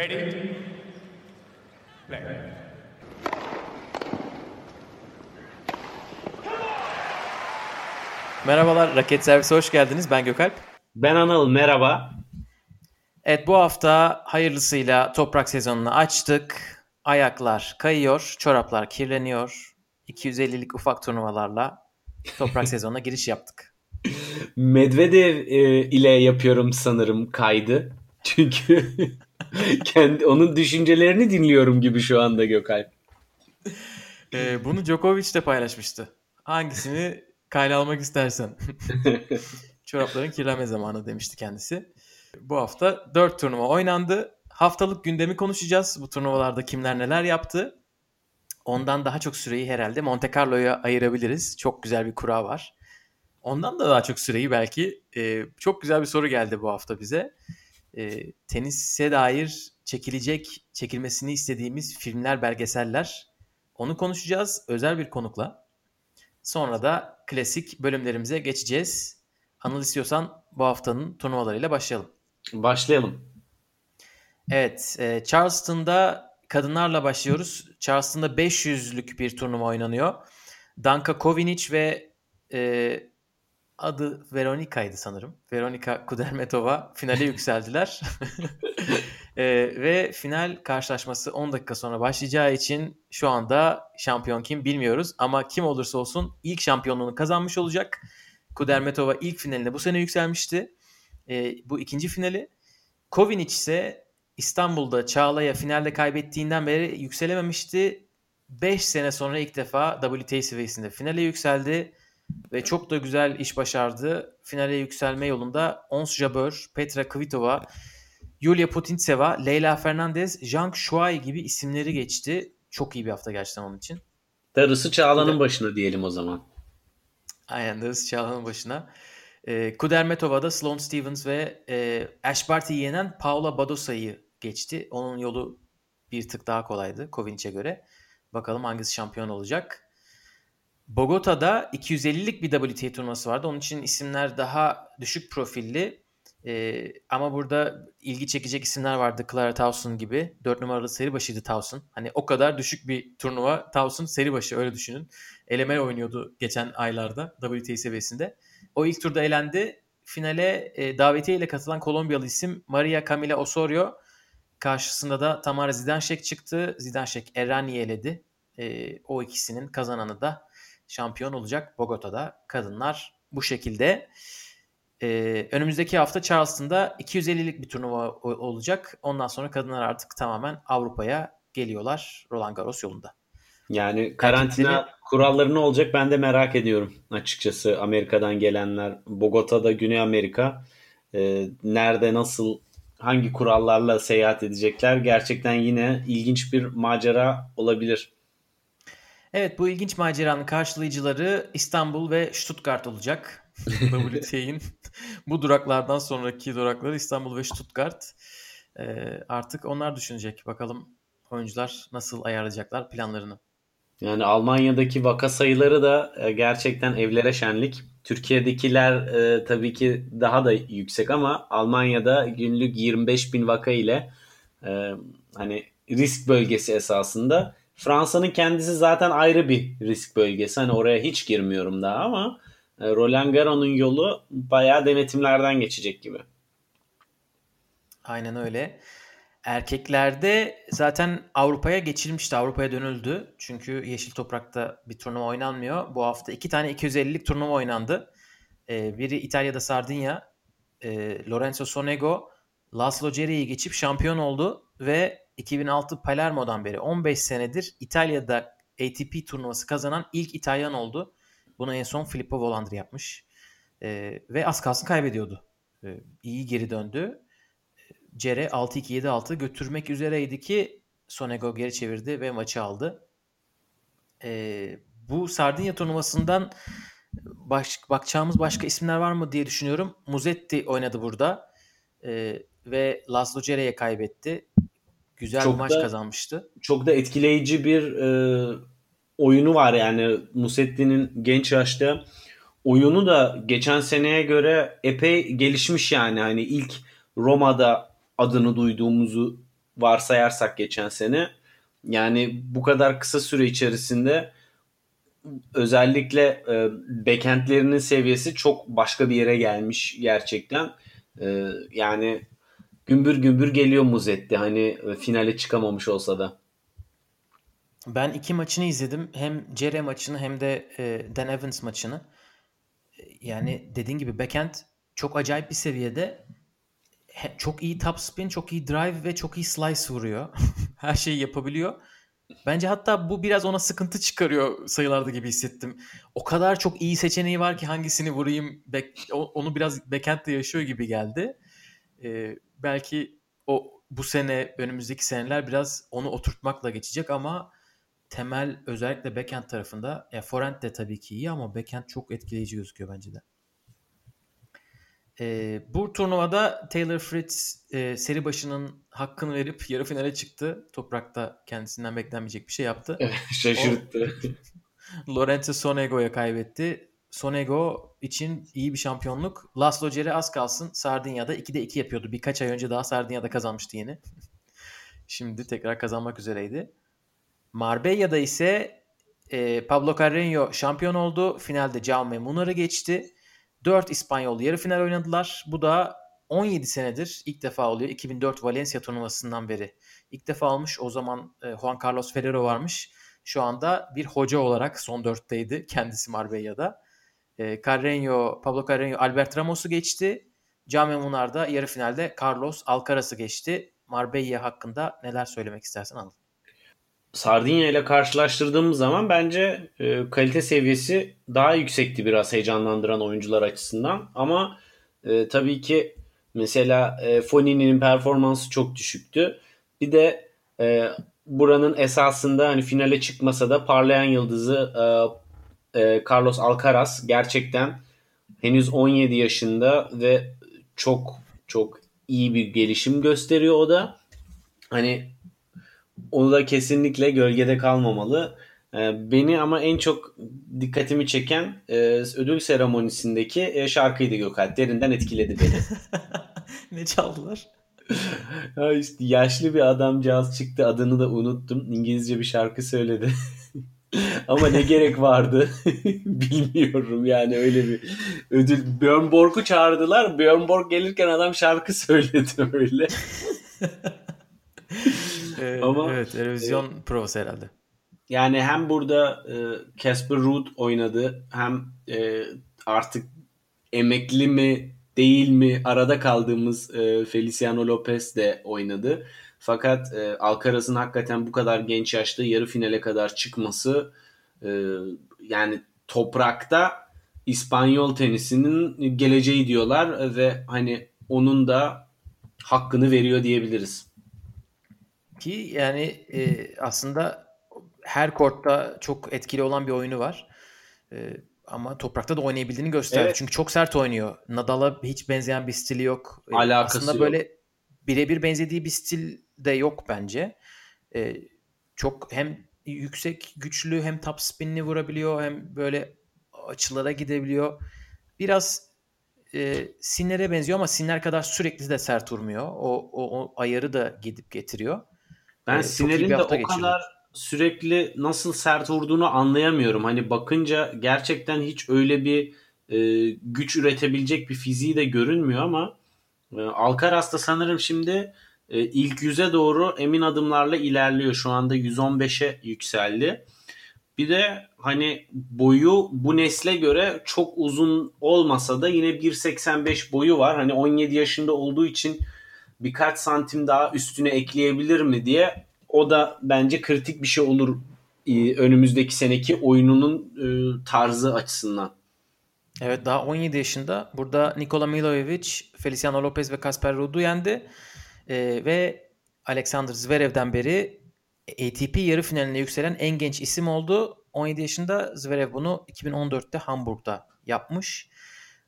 Ready? Play. Merhabalar, Raket Servise hoş geldiniz. Ben Gökalp. Ben Anıl, merhaba. Evet, bu hafta hayırlısıyla toprak sezonunu açtık. Ayaklar kayıyor, çoraplar kirleniyor. 250'lik ufak turnuvalarla toprak sezonuna giriş yaptık. Medvedev e, ile yapıyorum sanırım kaydı. Çünkü kendi onun düşüncelerini dinliyorum gibi şu anda Gökalp. Ee, bunu Djokovic de paylaşmıştı. Hangisini kayla almak istersen. Çorapların kirlenme zamanı demişti kendisi. Bu hafta 4 turnuva oynandı. Haftalık gündemi konuşacağız. Bu turnuvalarda kimler neler yaptı. Ondan daha çok süreyi herhalde Monte Carlo'ya ayırabiliriz. Çok güzel bir kura var. Ondan da daha çok süreyi belki. E, çok güzel bir soru geldi bu hafta bize. E, tenise dair çekilecek, çekilmesini istediğimiz filmler, belgeseller. Onu konuşacağız özel bir konukla. Sonra da klasik bölümlerimize geçeceğiz. Anıl istiyorsan bu haftanın turnuvalarıyla başlayalım. Başlayalım. Evet, e, Charleston'da kadınlarla başlıyoruz. Charleston'da 500'lük bir turnuva oynanıyor. Danka Kovinic ve e, adı Veronika'ydı sanırım. Veronika Kudermetova finale yükseldiler. e, ve final karşılaşması 10 dakika sonra başlayacağı için şu anda şampiyon kim bilmiyoruz. Ama kim olursa olsun ilk şampiyonluğunu kazanmış olacak. Kudermetova ilk finalinde bu sene yükselmişti. E, bu ikinci finali. Kovinic ise İstanbul'da Çağla'ya finalde kaybettiğinden beri yükselememişti. 5 sene sonra ilk defa WTA seviyesinde finale yükseldi ve çok da güzel iş başardı. Finale yükselme yolunda Ons Jabeur, Petra Kvitova, Yulia Putintseva, Leyla Fernandez, Zhang Shuai gibi isimleri geçti. Çok iyi bir hafta gerçekten onun için. Darısı Çağla'nın başına diyelim o zaman. Aynen Darısı Çağla'nın başına. E, Kudermetova'da Sloane Stevens ve e, Ash Barty'yi yenen Paula Badosa'yı geçti. Onun yolu bir tık daha kolaydı Kovinic'e göre. Bakalım hangisi şampiyon olacak. Bogota'da 250'lik bir WTA turnuvası vardı. Onun için isimler daha düşük profilli. Ee, ama burada ilgi çekecek isimler vardı. Clara Towson gibi. 4 numaralı seri başıydı Towson. Hani o kadar düşük bir turnuva. Towson seri başı öyle düşünün. Elemel oynuyordu geçen aylarda WTA seviyesinde. O ilk turda elendi. Finale e, davetiye ile katılan Kolombiyalı isim Maria Camila Osorio. Karşısında da Tamara Zidanşek çıktı. Zidanşek Errani'yi eledi. E, o ikisinin kazananı da şampiyon olacak Bogota'da. Kadınlar bu şekilde. Ee, önümüzdeki hafta Charleston'da 250'lik bir turnuva olacak. Ondan sonra kadınlar artık tamamen Avrupa'ya geliyorlar Roland Garros yolunda. Yani karantina Erkekleri... kuralları ne olacak ben de merak ediyorum açıkçası Amerika'dan gelenler. Bogota'da Güney Amerika e, nerede nasıl hangi kurallarla seyahat edecekler gerçekten yine ilginç bir macera olabilir. Evet bu ilginç maceranın karşılayıcıları İstanbul ve Stuttgart olacak. WTA'nin bu duraklardan sonraki durakları İstanbul ve Stuttgart. Ee, artık onlar düşünecek. Bakalım oyuncular nasıl ayarlayacaklar planlarını. Yani Almanya'daki vaka sayıları da e, gerçekten evlere şenlik. Türkiye'dekiler e, tabii ki daha da yüksek ama Almanya'da günlük 25 bin vaka ile e, hani risk bölgesi esasında Fransa'nın kendisi zaten ayrı bir risk bölgesi. Hani oraya hiç girmiyorum daha ama e, Roland Garros'un yolu bayağı denetimlerden geçecek gibi. Aynen öyle. Erkeklerde zaten Avrupa'ya geçilmişti. Avrupa'ya dönüldü. Çünkü Yeşil Toprak'ta bir turnuva oynanmıyor. Bu hafta iki tane 250'lik turnuva oynandı. Ee, biri İtalya'da Sardinya. E, Lorenzo Sonego Laszlo Cerri'yi geçip şampiyon oldu ve 2006 Palermo'dan beri 15 senedir İtalya'da ATP turnuvası kazanan ilk İtalyan oldu. Bunu en son Filippo Volandri yapmış. Ee, ve az kalsın kaybediyordu. Ee, iyi geri döndü. Cere 6-2-7-6 götürmek üzereydi ki Sonego geri çevirdi ve maçı aldı. Ee, bu Sardinya turnuvasından baş, bakacağımız başka isimler var mı diye düşünüyorum. Muzetti oynadı burada. Ee, ve Laszlo Cere'ye kaybetti. Güzel çok bir maç da, kazanmıştı. Çok da etkileyici bir e, oyunu var yani Musetti'nin genç yaşta oyunu da geçen seneye göre epey gelişmiş yani hani ilk Roma'da adını duyduğumuzu varsayarsak geçen sene yani bu kadar kısa süre içerisinde özellikle e, backendlerinin seviyesi çok başka bir yere gelmiş gerçekten. E, yani gümbür gümbür geliyor Muzetti hani e, finale çıkamamış olsa da. Ben iki maçını izledim. Hem Cere maçını hem de e, Dan Evans maçını. E, yani dediğin gibi backhand çok acayip bir seviyede. Çok iyi top spin, çok iyi drive ve çok iyi slice vuruyor. Her şeyi yapabiliyor. Bence hatta bu biraz ona sıkıntı çıkarıyor sayılarda gibi hissettim. O kadar çok iyi seçeneği var ki hangisini vurayım onu biraz backhand'de yaşıyor gibi geldi. Ee, belki o bu sene önümüzdeki seneler biraz onu oturtmakla geçecek ama temel özellikle backhand tarafında ya forehand de tabii ki iyi ama backhand çok etkileyici gözüküyor bence de. E, bu turnuvada Taylor Fritz e, seri başının hakkını verip yarı finale çıktı. Toprakta kendisinden beklenmeyecek bir şey yaptı. Şaşırttı. Lorenzo Sonego'ya kaybetti. Sonego için iyi bir şampiyonluk. Laszlo Cere az kalsın Sardinya'da 2'de 2 yapıyordu. Birkaç ay önce daha Sardinya'da kazanmıştı yine. Şimdi tekrar kazanmak üzereydi. Marbella'da ise e, Pablo Carreño şampiyon oldu. Finalde Jaume Munar'ı geçti. 4 İspanyol yarı final oynadılar. Bu da 17 senedir ilk defa oluyor. 2004 Valencia turnuvasından beri ilk defa olmuş. O zaman e, Juan Carlos Ferrero varmış. Şu anda bir hoca olarak son dörtteydi kendisi Marbella'da. E, Carreño, Pablo Carreño Albert Ramos'u geçti. Jaume Munar da yarı finalde Carlos Alcaraz'ı geçti. Marbella hakkında neler söylemek istersen anlat. Sardinya ile karşılaştırdığımız zaman bence e, kalite seviyesi daha yüksekti biraz heyecanlandıran oyuncular açısından. Ama e, tabii ki mesela e, Fonini'nin performansı çok düşüktü. Bir de e, buranın esasında hani finale çıkmasa da parlayan yıldızı e, e, Carlos Alcaraz gerçekten henüz 17 yaşında ve çok çok iyi bir gelişim gösteriyor o da. Hani onu da kesinlikle gölgede kalmamalı. Ee, beni ama en çok dikkatimi çeken e, ödül seremonisindeki e, şarkıydı Gökalp. Derinden etkiledi beni. ne çaldılar? ya işte yaşlı bir adamcağız çıktı adını da unuttum. İngilizce bir şarkı söyledi. Ama ne gerek vardı bilmiyorum yani öyle bir ödül. Björn Borg'u çağırdılar. Björn Borg gelirken adam şarkı söyledi öyle. Ee, Ama evet, Erozyon e, provası herhalde. Yani hem burada e, Casper e, Ruud oynadı hem e, artık emekli mi değil mi arada kaldığımız e, Feliciano Lopez de oynadı. Fakat e, Alcaraz'ın hakikaten bu kadar genç yaşta yarı finale kadar çıkması e, yani toprakta İspanyol tenisinin geleceği diyorlar ve hani onun da hakkını veriyor diyebiliriz. Ki yani e, aslında her kortta çok etkili olan bir oyunu var. E, ama toprakta da oynayabildiğini gösterdi. Evet. Çünkü çok sert oynuyor. Nadal'a hiç benzeyen bir stili yok. E, Alakası aslında yok. Birebir benzediği bir stil de yok bence. E, çok hem yüksek güçlü hem top spinini vurabiliyor hem böyle açılara gidebiliyor. Biraz e, Sinner'e benziyor ama Sinner kadar sürekli de sert vurmuyor. O, o, o ayarı da gidip getiriyor. Ben ee, Sinner'in de o geçirdi. kadar sürekli nasıl sert vurduğunu anlayamıyorum. Hani bakınca gerçekten hiç öyle bir e, güç üretebilecek bir fiziği de görünmüyor ama Alcaraz da sanırım şimdi e, ilk yüze doğru emin adımlarla ilerliyor. Şu anda 115'e yükseldi. Bir de hani boyu bu nesle göre çok uzun olmasa da yine 1.85 boyu var. Hani 17 yaşında olduğu için birkaç santim daha üstüne ekleyebilir mi diye o da bence kritik bir şey olur e, önümüzdeki seneki oyununun e, tarzı açısından. Evet daha 17 yaşında. Burada Nikola Milojevic, Feliciano Lopez ve Kasper Ruud'u yendi. Ee, ve Alexander Zverev'den beri ATP yarı finaline yükselen en genç isim oldu. 17 yaşında Zverev bunu 2014'te Hamburg'da yapmış.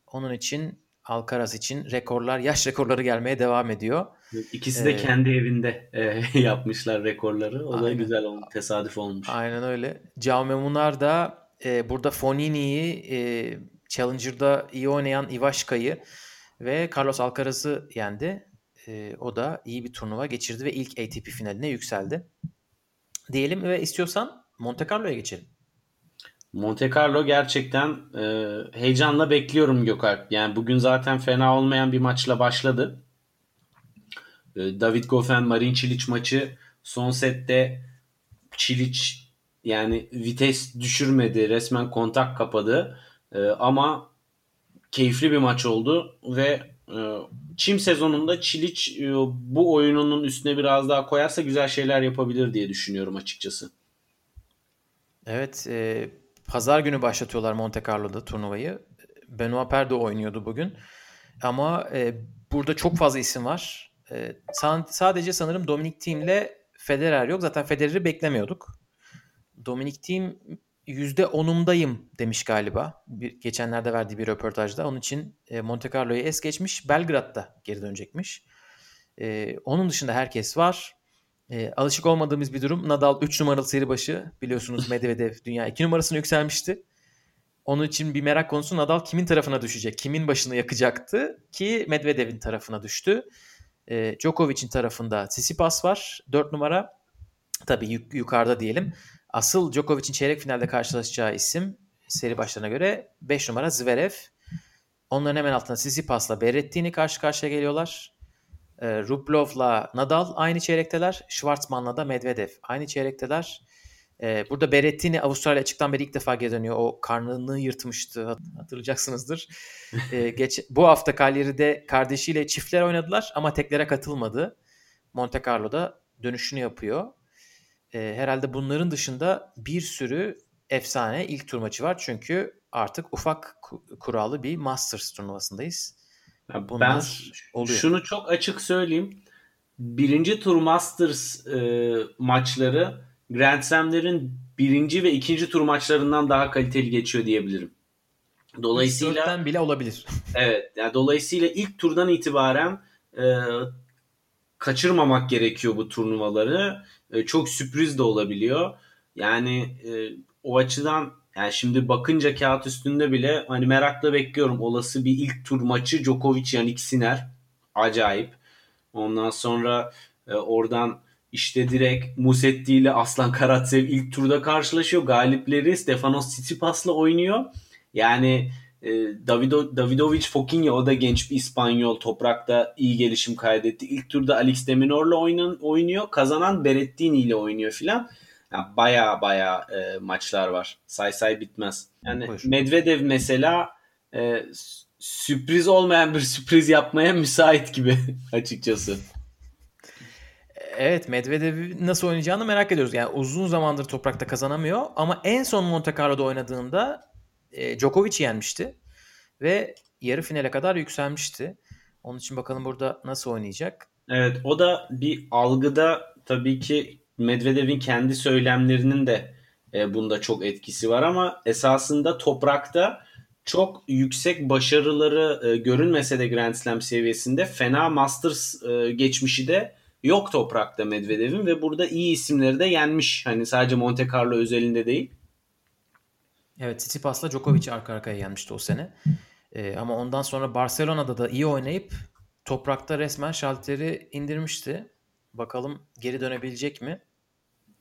Onun için Alcaraz için rekorlar, yaş rekorları gelmeye devam ediyor. İkisi de ee, kendi evinde e, yapmışlar rekorları. O aynen. da güzel olmuş, tesadüf olmuş. Aynen öyle. Jaume Munar da e, burada Fonini'yi, e, Challenger'da iyi oynayan Ivaşka'yı ve Carlos Alcaraz'ı yendi. E, o da iyi bir turnuva geçirdi ve ilk ATP finaline yükseldi. Diyelim ve istiyorsan Monte Carlo'ya geçelim. Monte Carlo gerçekten e, heyecanla bekliyorum Gökalp. Yani bugün zaten fena olmayan bir maçla başladı. E, David Goffin Marin Cilic maçı son sette Cilic yani vites düşürmedi. Resmen kontak kapadı. E, ama keyifli bir maç oldu ve e, çim sezonunda Çiliç e, bu oyununun üstüne biraz daha koyarsa güzel şeyler yapabilir diye düşünüyorum açıkçası. Evet, e, pazar günü başlatıyorlar Monte Carlo'da turnuvayı. Benoit Paire oynuyordu bugün. Ama e, burada çok fazla isim var. E, sadece sanırım Dominic Thiem ile Federer yok. Zaten Federer'i beklemiyorduk. Dominic Thiem %10'umdayım demiş galiba. Bir, geçenlerde verdiği bir röportajda. Onun için e, Monte Carlo'yu es geçmiş. Belgrad'da geri dönecekmiş. E, onun dışında herkes var. E, alışık olmadığımız bir durum. Nadal 3 numaralı seri başı. Biliyorsunuz Medvedev dünya 2 numarasını yükselmişti. Onun için bir merak konusu Nadal kimin tarafına düşecek? Kimin başını yakacaktı? Ki Medvedev'in tarafına düştü. E, Djokovic'in tarafında Tsitsipas var. 4 numara. Tabii yuk- yukarıda diyelim. Asıl Djokovic'in çeyrek finalde karşılaşacağı isim seri başlarına göre 5 numara Zverev. Onların hemen altında Tsitsipas'la Berrettini karşı karşıya geliyorlar. E, Rublov'la Nadal aynı çeyrekteler. Schwartzman'la da Medvedev aynı çeyrekteler. E, burada Berrettini Avustralya açıktan beri ilk defa geri dönüyor. O karnını yırtmıştı hatırlayacaksınızdır. e, geç, bu hafta Cagliari'de kardeşiyle çiftler oynadılar ama teklere katılmadı. Monte Carlo'da dönüşünü yapıyor. E, herhalde bunların dışında bir sürü efsane ilk tur maçı var. Çünkü artık ufak kurallı bir Masters turnuvasındayız. Bunlar ben oluyor. şunu çok açık söyleyeyim. Birinci tur Masters e, maçları Grand Slam'lerin birinci ve ikinci tur maçlarından daha kaliteli geçiyor diyebilirim. Dolayısıyla bile olabilir. Evet. Yani dolayısıyla ilk turdan itibaren e, kaçırmamak gerekiyor bu turnuvaları. E, çok sürpriz de olabiliyor. Yani e, o açıdan yani şimdi bakınca kağıt üstünde bile hani merakla bekliyorum olası bir ilk tur maçı Djokovic yani Sinner. Acayip. Ondan sonra e, oradan işte direkt Musetti ile Aslan Karatsev ilk turda karşılaşıyor. Galipleri Stefanos Tsitsipas'la oynuyor. Yani Davido, Davidovic Fokinha o da genç bir İspanyol. Toprakta iyi gelişim kaydetti. İlk turda Alex de Minaur'la oynan, oynuyor. Kazanan Berrettini ile oynuyor filan. Yani baya baya e, maçlar var. Say say bitmez. Yani Hoş. Medvedev mesela e, sürpriz olmayan bir sürpriz yapmaya müsait gibi açıkçası. Evet Medvedev'i nasıl oynayacağını merak ediyoruz. Yani uzun zamandır toprakta kazanamıyor ama en son Monte Carlo'da oynadığında e, Djokovic'i yenmişti ve yarı finale kadar yükselmişti. Onun için bakalım burada nasıl oynayacak. Evet o da bir algıda tabii ki Medvedev'in kendi söylemlerinin de e, bunda çok etkisi var ama esasında toprakta çok yüksek başarıları e, görünmese de Grand Slam seviyesinde fena Masters e, geçmişi de yok toprakta Medvedev'in ve burada iyi isimleri de yenmiş. Hani sadece Monte Carlo özelinde değil. Evet Tsitsipas'la Djokovic arka arkaya yenmişti o sene. Ee, ama ondan sonra Barcelona'da da iyi oynayıp toprakta resmen şalteri indirmişti. Bakalım geri dönebilecek mi?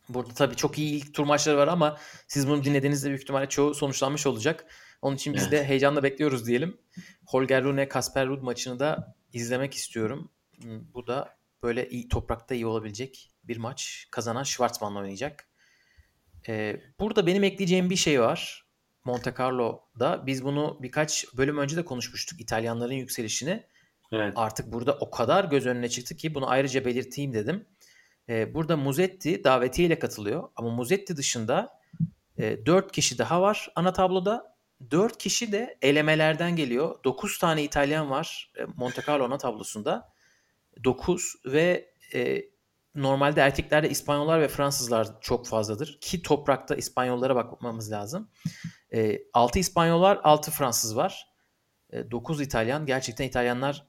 Burada tabii çok iyi ilk tur maçları var ama siz bunu dinlediğinizde büyük ihtimalle çoğu sonuçlanmış olacak. Onun için biz evet. de heyecanla bekliyoruz diyelim. Holger Rune Kasper Ruud maçını da izlemek istiyorum. Hmm, bu da böyle iyi, toprakta iyi olabilecek bir maç. Kazanan Schwarzman'la oynayacak. Ee, burada benim ekleyeceğim bir şey var. Monte Carlo'da biz bunu birkaç bölüm önce de konuşmuştuk. İtalyanların yükselişini. Evet. Artık burada o kadar göz önüne çıktı ki bunu ayrıca belirteyim dedim. Ee, burada Muzetti davetiyle katılıyor. Ama Muzetti dışında e, 4 kişi daha var ana tabloda. 4 kişi de elemelerden geliyor. 9 tane İtalyan var e, Monte Carlo ana tablosunda. 9 ve e, normalde erkeklerde İspanyollar ve Fransızlar çok fazladır. Ki toprakta İspanyollara bakmamız lazım. E, 6 İspanyollar, 6 Fransız var. E, 9 İtalyan. Gerçekten İtalyanlar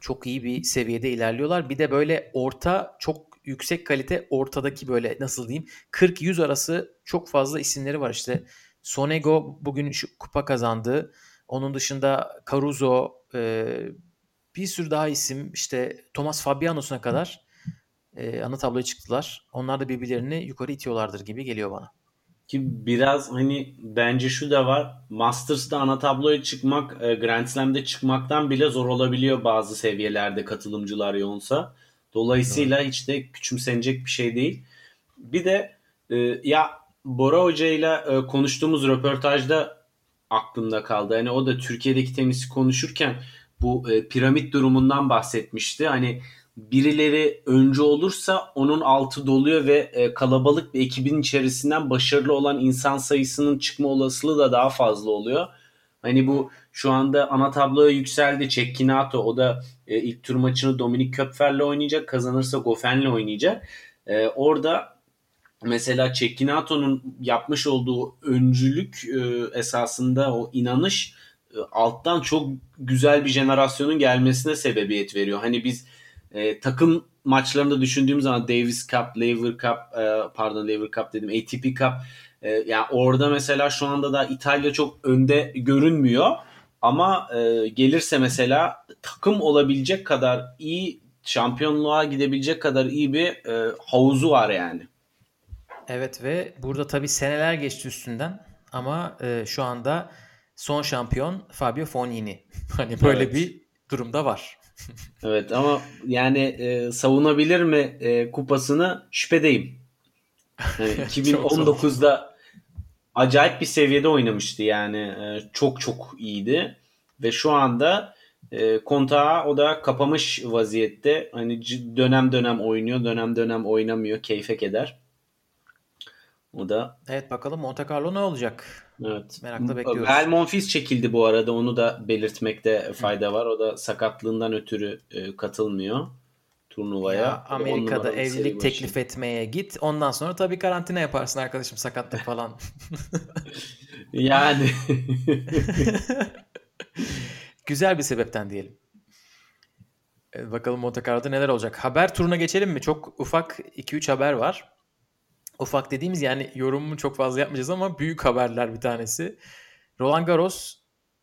çok iyi bir seviyede ilerliyorlar. Bir de böyle orta çok yüksek kalite ortadaki böyle nasıl diyeyim 40-100 arası çok fazla isimleri var işte. Sonego bugün şu kupa kazandı. Onun dışında Caruso, e, bir sürü daha isim işte Thomas Fabianos'una kadar e, ana tabloya çıktılar. Onlar da birbirlerini yukarı itiyorlardır gibi geliyor bana. Ki biraz hani bence şu da var. Masters'da ana tabloya çıkmak e, Grand Slam'de çıkmaktan bile zor olabiliyor bazı seviyelerde katılımcılar yoğunsa. Dolayısıyla hiç de küçümsenecek bir şey değil. Bir de e, ya Bora Hoca ile e, konuştuğumuz röportajda aklımda kaldı. Hani o da Türkiye'deki tenisi konuşurken bu e, piramit durumundan bahsetmişti. Hani birileri önce olursa onun altı doluyor ve e, kalabalık bir ekibin içerisinden başarılı olan insan sayısının çıkma olasılığı da daha fazla oluyor. Hani bu şu anda ana tabloya yükseldi. Cecchinato o da e, ilk tur maçını Dominik Köpfer'le oynayacak. Kazanırsa Goffen'le oynayacak. E, orada mesela Cecchinato'nun yapmış olduğu öncülük esasında o inanış alttan çok güzel bir jenerasyonun gelmesine sebebiyet veriyor. Hani biz e, takım maçlarında düşündüğüm zaman Davis Cup, Lever Cup, e, pardon Lever Cup dedim, ATP Cup. E, yani orada mesela şu anda da İtalya çok önde görünmüyor. Ama e, gelirse mesela takım olabilecek kadar iyi şampiyonluğa gidebilecek kadar iyi bir e, havuzu var yani. Evet ve burada tabii seneler geçti üstünden ama e, şu anda son şampiyon Fabio Fognini. Hani böyle evet. bir durumda var. Evet ama yani e, savunabilir mi e, kupasını şüphedeyim. Yani 2019'da acayip bir seviyede oynamıştı yani e, çok çok iyiydi ve şu anda e, kontağı o da kapamış vaziyette. Hani dönem dönem oynuyor, dönem dönem oynamıyor, keyfe keder. O da Evet bakalım Monte Carlo ne olacak? Evet. Merakla bekliyoruz. Vel Monfils çekildi bu arada. Onu da belirtmekte fayda var. O da sakatlığından ötürü e, katılmıyor turnuvaya. Ya, Amerika'da evlilik teklif etmeye git. Ondan sonra tabii karantina yaparsın arkadaşım sakatlık falan. yani. Güzel bir sebepten diyelim. Evet, bakalım Monte Carlo'da neler olacak. Haber turuna geçelim mi? Çok ufak 2-3 haber var. Ufak dediğimiz yani yorumumu çok fazla yapmayacağız ama büyük haberler bir tanesi. Roland Garros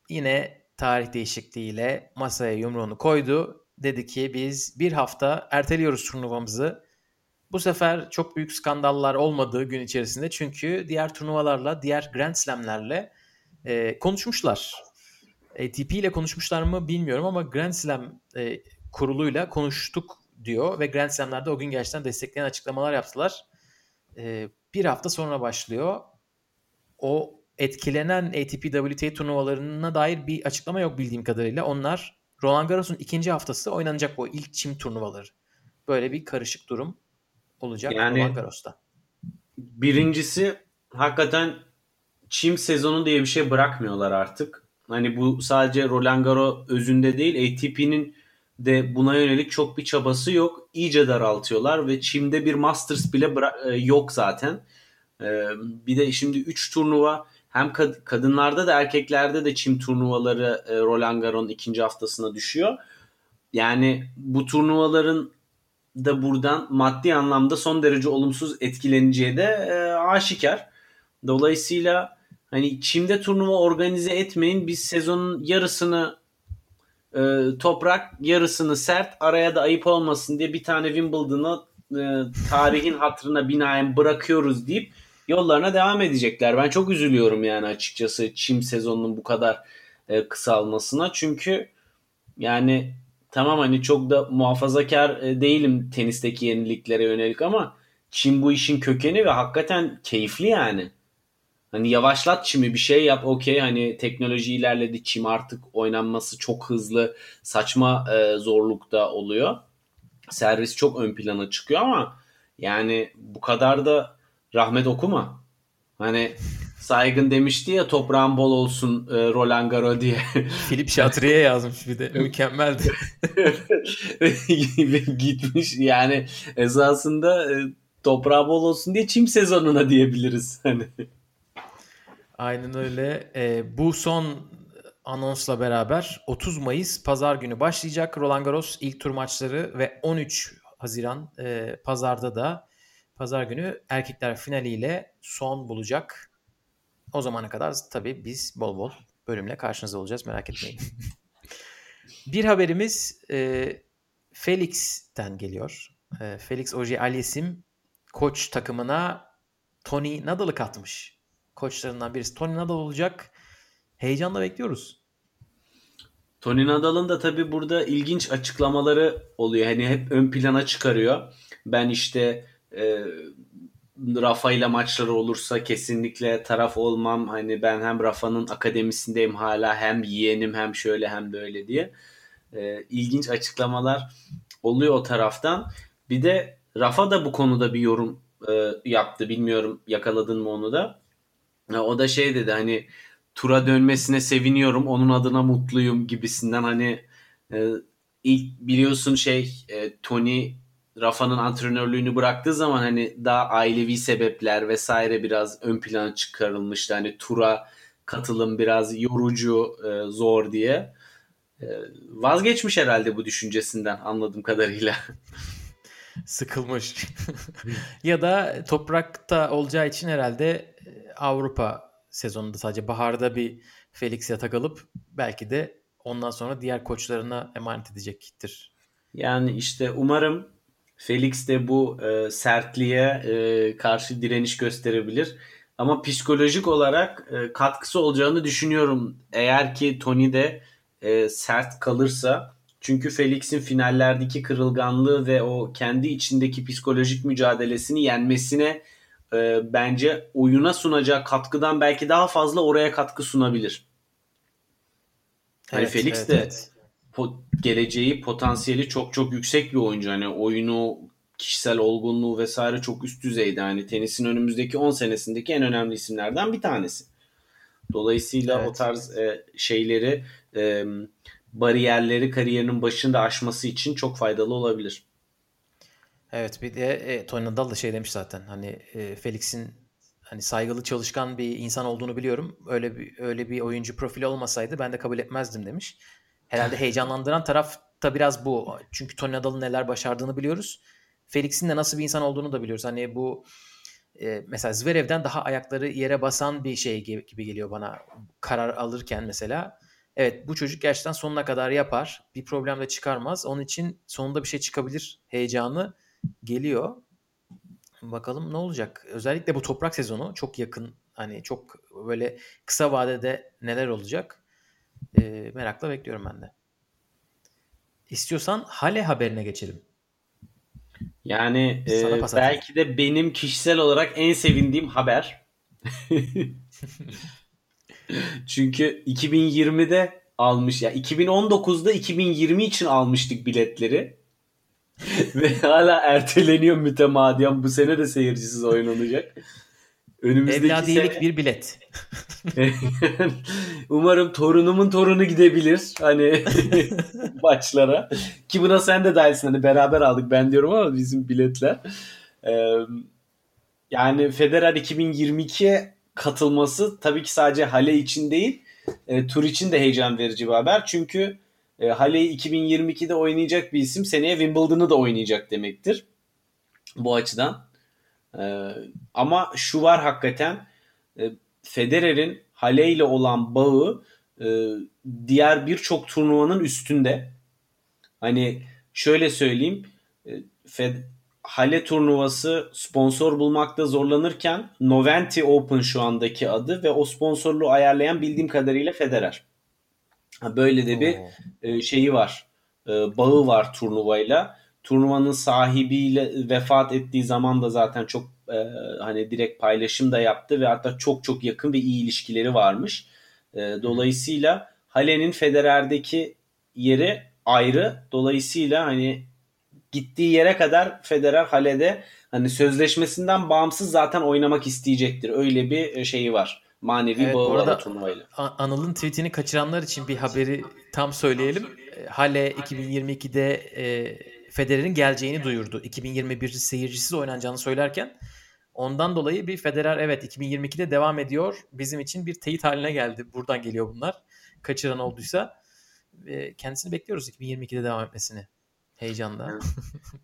yine tarih değişikliğiyle masaya yumruğunu koydu. Dedi ki biz bir hafta erteliyoruz turnuvamızı. Bu sefer çok büyük skandallar olmadığı gün içerisinde çünkü diğer turnuvalarla, diğer Grand Slam'lerle e, konuşmuşlar. ATP ile konuşmuşlar mı bilmiyorum ama Grand Slam e, kuruluyla konuştuk diyor ve Grand Slam'lerde o gün gerçekten destekleyen açıklamalar yaptılar e, bir hafta sonra başlıyor. O etkilenen ATP WTA turnuvalarına dair bir açıklama yok bildiğim kadarıyla. Onlar Roland Garros'un ikinci haftası oynanacak bu ilk çim turnuvaları. Böyle bir karışık durum olacak yani, Roland Garros'ta. Birincisi hakikaten çim sezonu diye bir şey bırakmıyorlar artık. Hani bu sadece Roland Garros özünde değil ATP'nin de buna yönelik çok bir çabası yok. İyice daraltıyorlar ve Çim'de bir Masters bile e, yok zaten. E, bir de şimdi 3 turnuva hem kad- kadınlarda da erkeklerde de çim turnuvaları e, Roland Garros'un ikinci haftasına düşüyor. Yani bu turnuvaların da buradan maddi anlamda son derece olumsuz etkileneceği de e, aşikar. Dolayısıyla hani çimde turnuva organize etmeyin. Biz sezonun yarısını e, toprak yarısını sert araya da ayıp olmasın diye bir tane Wimbledon'ı e, tarihin hatırına binaen bırakıyoruz deyip yollarına devam edecekler. Ben çok üzülüyorum yani açıkçası çim sezonunun bu kadar e, kısalmasına. Çünkü yani tamam hani çok da muhafazakar e, değilim tenisteki yeniliklere yönelik ama çim bu işin kökeni ve hakikaten keyifli yani. Hani yavaşlat çimi bir şey yap okey hani teknoloji ilerledi çim artık oynanması çok hızlı saçma e, zorlukta oluyor. Servis çok ön plana çıkıyor ama yani bu kadar da rahmet okuma. Hani Saygın demişti ya toprağın bol olsun e, Roland Garo diye. Filip Şatriye yazmış bir de. Mükemmeldi. Gitmiş yani esasında e, toprağı bol olsun diye çim sezonuna diyebiliriz. Hani. Aynen öyle. E, bu son anonsla beraber 30 Mayıs pazar günü başlayacak Roland Garros ilk tur maçları ve 13 Haziran e, pazarda da pazar günü erkekler finaliyle son bulacak. O zamana kadar tabii biz bol bol bölümle karşınızda olacağız merak etmeyin. Bir haberimiz e, Felix'ten geliyor. E, Felix Oje Aliasim koç takımına Tony Nadal'ı katmış. Koçlarından birisi Tony Nadal olacak. Heyecanla bekliyoruz. Tony Nadal'ın da tabii burada ilginç açıklamaları oluyor. Hani hep ön plana çıkarıyor. Ben işte e, Rafa ile maçları olursa kesinlikle taraf olmam. Hani ben hem Rafa'nın akademisindeyim hala hem yeğenim hem şöyle hem böyle diye. E, ilginç açıklamalar oluyor o taraftan. Bir de Rafa da bu konuda bir yorum e, yaptı. Bilmiyorum yakaladın mı onu da. O da şey dedi hani tura dönmesine seviniyorum. Onun adına mutluyum gibisinden hani e, ilk biliyorsun şey e, Tony Rafa'nın antrenörlüğünü bıraktığı zaman hani daha ailevi sebepler vesaire biraz ön plana çıkarılmıştı. Hani tura katılım biraz yorucu, e, zor diye. E, vazgeçmiş herhalde bu düşüncesinden anladığım kadarıyla. Sıkılmış. ya da toprakta olacağı için herhalde Avrupa sezonunda sadece baharda bir Felix'e takılıp belki de ondan sonra diğer koçlarına emanet edecektir. Yani işte umarım Felix de bu e, sertliğe e, karşı direniş gösterebilir. Ama psikolojik olarak e, katkısı olacağını düşünüyorum. Eğer ki Tony de e, sert kalırsa çünkü Felix'in finallerdeki kırılganlığı ve o kendi içindeki psikolojik mücadelesini yenmesine e, bence oyuna sunacağı katkıdan belki daha fazla oraya katkı sunabilir. Hani evet, Felix evet, de evet. Po- geleceği, potansiyeli çok çok yüksek bir oyuncu. Hani oyunu, kişisel olgunluğu vesaire çok üst düzeyde. Hani tenisin önümüzdeki 10 senesindeki en önemli isimlerden bir tanesi. Dolayısıyla evet. o tarz e, şeyleri e, bariyerleri kariyerinin başında aşması için çok faydalı olabilir. Evet bir de e, Tony Nadal da şey demiş zaten hani e, Felix'in hani saygılı çalışkan bir insan olduğunu biliyorum. Öyle bir öyle bir oyuncu profili olmasaydı ben de kabul etmezdim demiş. Herhalde heyecanlandıran taraf da biraz bu. Çünkü Tony Nadal'ın neler başardığını biliyoruz. Felix'in de nasıl bir insan olduğunu da biliyoruz. Hani bu e, mesela Zverev'den daha ayakları yere basan bir şey gibi geliyor bana karar alırken mesela. Evet bu çocuk gerçekten sonuna kadar yapar. Bir problem de çıkarmaz. Onun için sonunda bir şey çıkabilir heyecanı geliyor. Bakalım ne olacak? Özellikle bu toprak sezonu çok yakın. Hani çok böyle kısa vadede neler olacak? E, merakla bekliyorum ben de. İstiyorsan Hale haberine geçelim. Yani e, belki de benim kişisel olarak en sevindiğim haber. Çünkü 2020'de almış ya 2019'da 2020 için almıştık biletleri. Ve hala erteleniyor mütemadiyen. Bu sene de seyircisiz oynanacak. Önümüzdeki Evladiyelik sene... bir bilet. Umarım torunumun torunu gidebilir hani maçlara. Ki buna sen de dahilsin. Hani beraber aldık ben diyorum ama bizim biletler. Ee, yani Federer 2022'ye katılması tabii ki sadece Hale için değil e, tur için de heyecan verici bir haber. Çünkü e, Hale'yi 2022'de oynayacak bir isim seneye Wimbledon'ı da oynayacak demektir. Bu açıdan. E, ama şu var hakikaten e, Federer'in Hale ile olan bağı e, diğer birçok turnuvanın üstünde. Hani şöyle söyleyeyim. E, Fed, Hale turnuvası sponsor bulmakta zorlanırken Noventi Open şu andaki adı ve o sponsorluğu ayarlayan bildiğim kadarıyla Federer. Böyle de bir e, şeyi var. E, bağı var turnuvayla. Turnuvanın sahibiyle vefat ettiği zaman da zaten çok e, hani direkt paylaşım da yaptı ve hatta çok çok yakın ve iyi ilişkileri varmış. E, dolayısıyla Hale'nin Federer'deki yeri ayrı. Dolayısıyla hani gittiği yere kadar Federer Hale'de hani sözleşmesinden bağımsız zaten oynamak isteyecektir. Öyle bir e, şeyi var. Manevi evet, bağı var turnuvayla. Anıl'ın tweetini kaçıranlar için bir haberi tam söyleyelim. E, Hale 2022'de e, Federer'in geleceğini duyurdu. 2021 seyircisiz oynanacağını söylerken ondan dolayı bir Federer evet 2022'de devam ediyor. Bizim için bir teyit haline geldi. Buradan geliyor bunlar. Kaçıran olduysa e, kendisini bekliyoruz 2022'de devam etmesini. Heyecanla.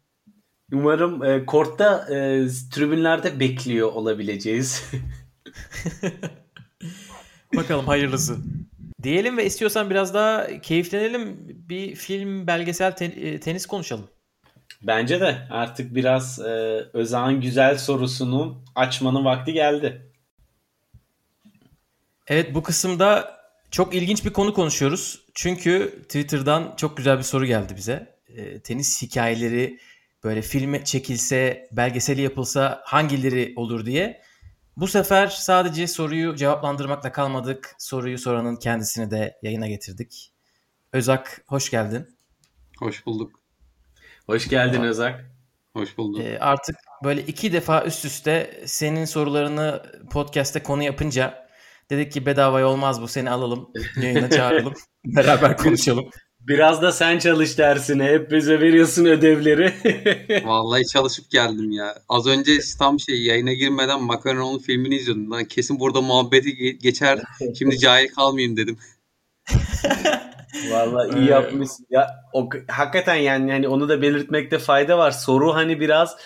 Umarım e, kortta e, tribünlerde bekliyor olabileceğiz. Bakalım hayırlısı. Diyelim ve istiyorsan biraz daha keyiflenelim. Bir film, belgesel, te- tenis konuşalım. Bence de artık biraz e, Özağ'ın güzel sorusunu açmanın vakti geldi. Evet bu kısımda çok ilginç bir konu konuşuyoruz. Çünkü Twitter'dan çok güzel bir soru geldi bize. E, tenis hikayeleri böyle filme çekilse, belgeseli yapılsa hangileri olur diye. Bu sefer sadece soruyu cevaplandırmakla kalmadık. Soruyu soranın kendisini de yayına getirdik. Özak hoş geldin. Hoş bulduk. Hoş geldin Özak. Hoş bulduk. Ee, artık böyle iki defa üst üste senin sorularını podcast'te konu yapınca dedik ki bedavaya olmaz bu seni alalım yayına çağıralım beraber konuşalım. Biraz da sen çalış dersine. Hep bize veriyorsun ödevleri. Vallahi çalışıp geldim ya. Az önce tam şey yayına girmeden Macaron'un filmini izliyordum. Lan kesin burada muhabbeti geçer. Şimdi cahil kalmayayım dedim. Vallahi iyi yapmışsın. Ya o, hakikaten yani yani onu da belirtmekte fayda var. Soru hani biraz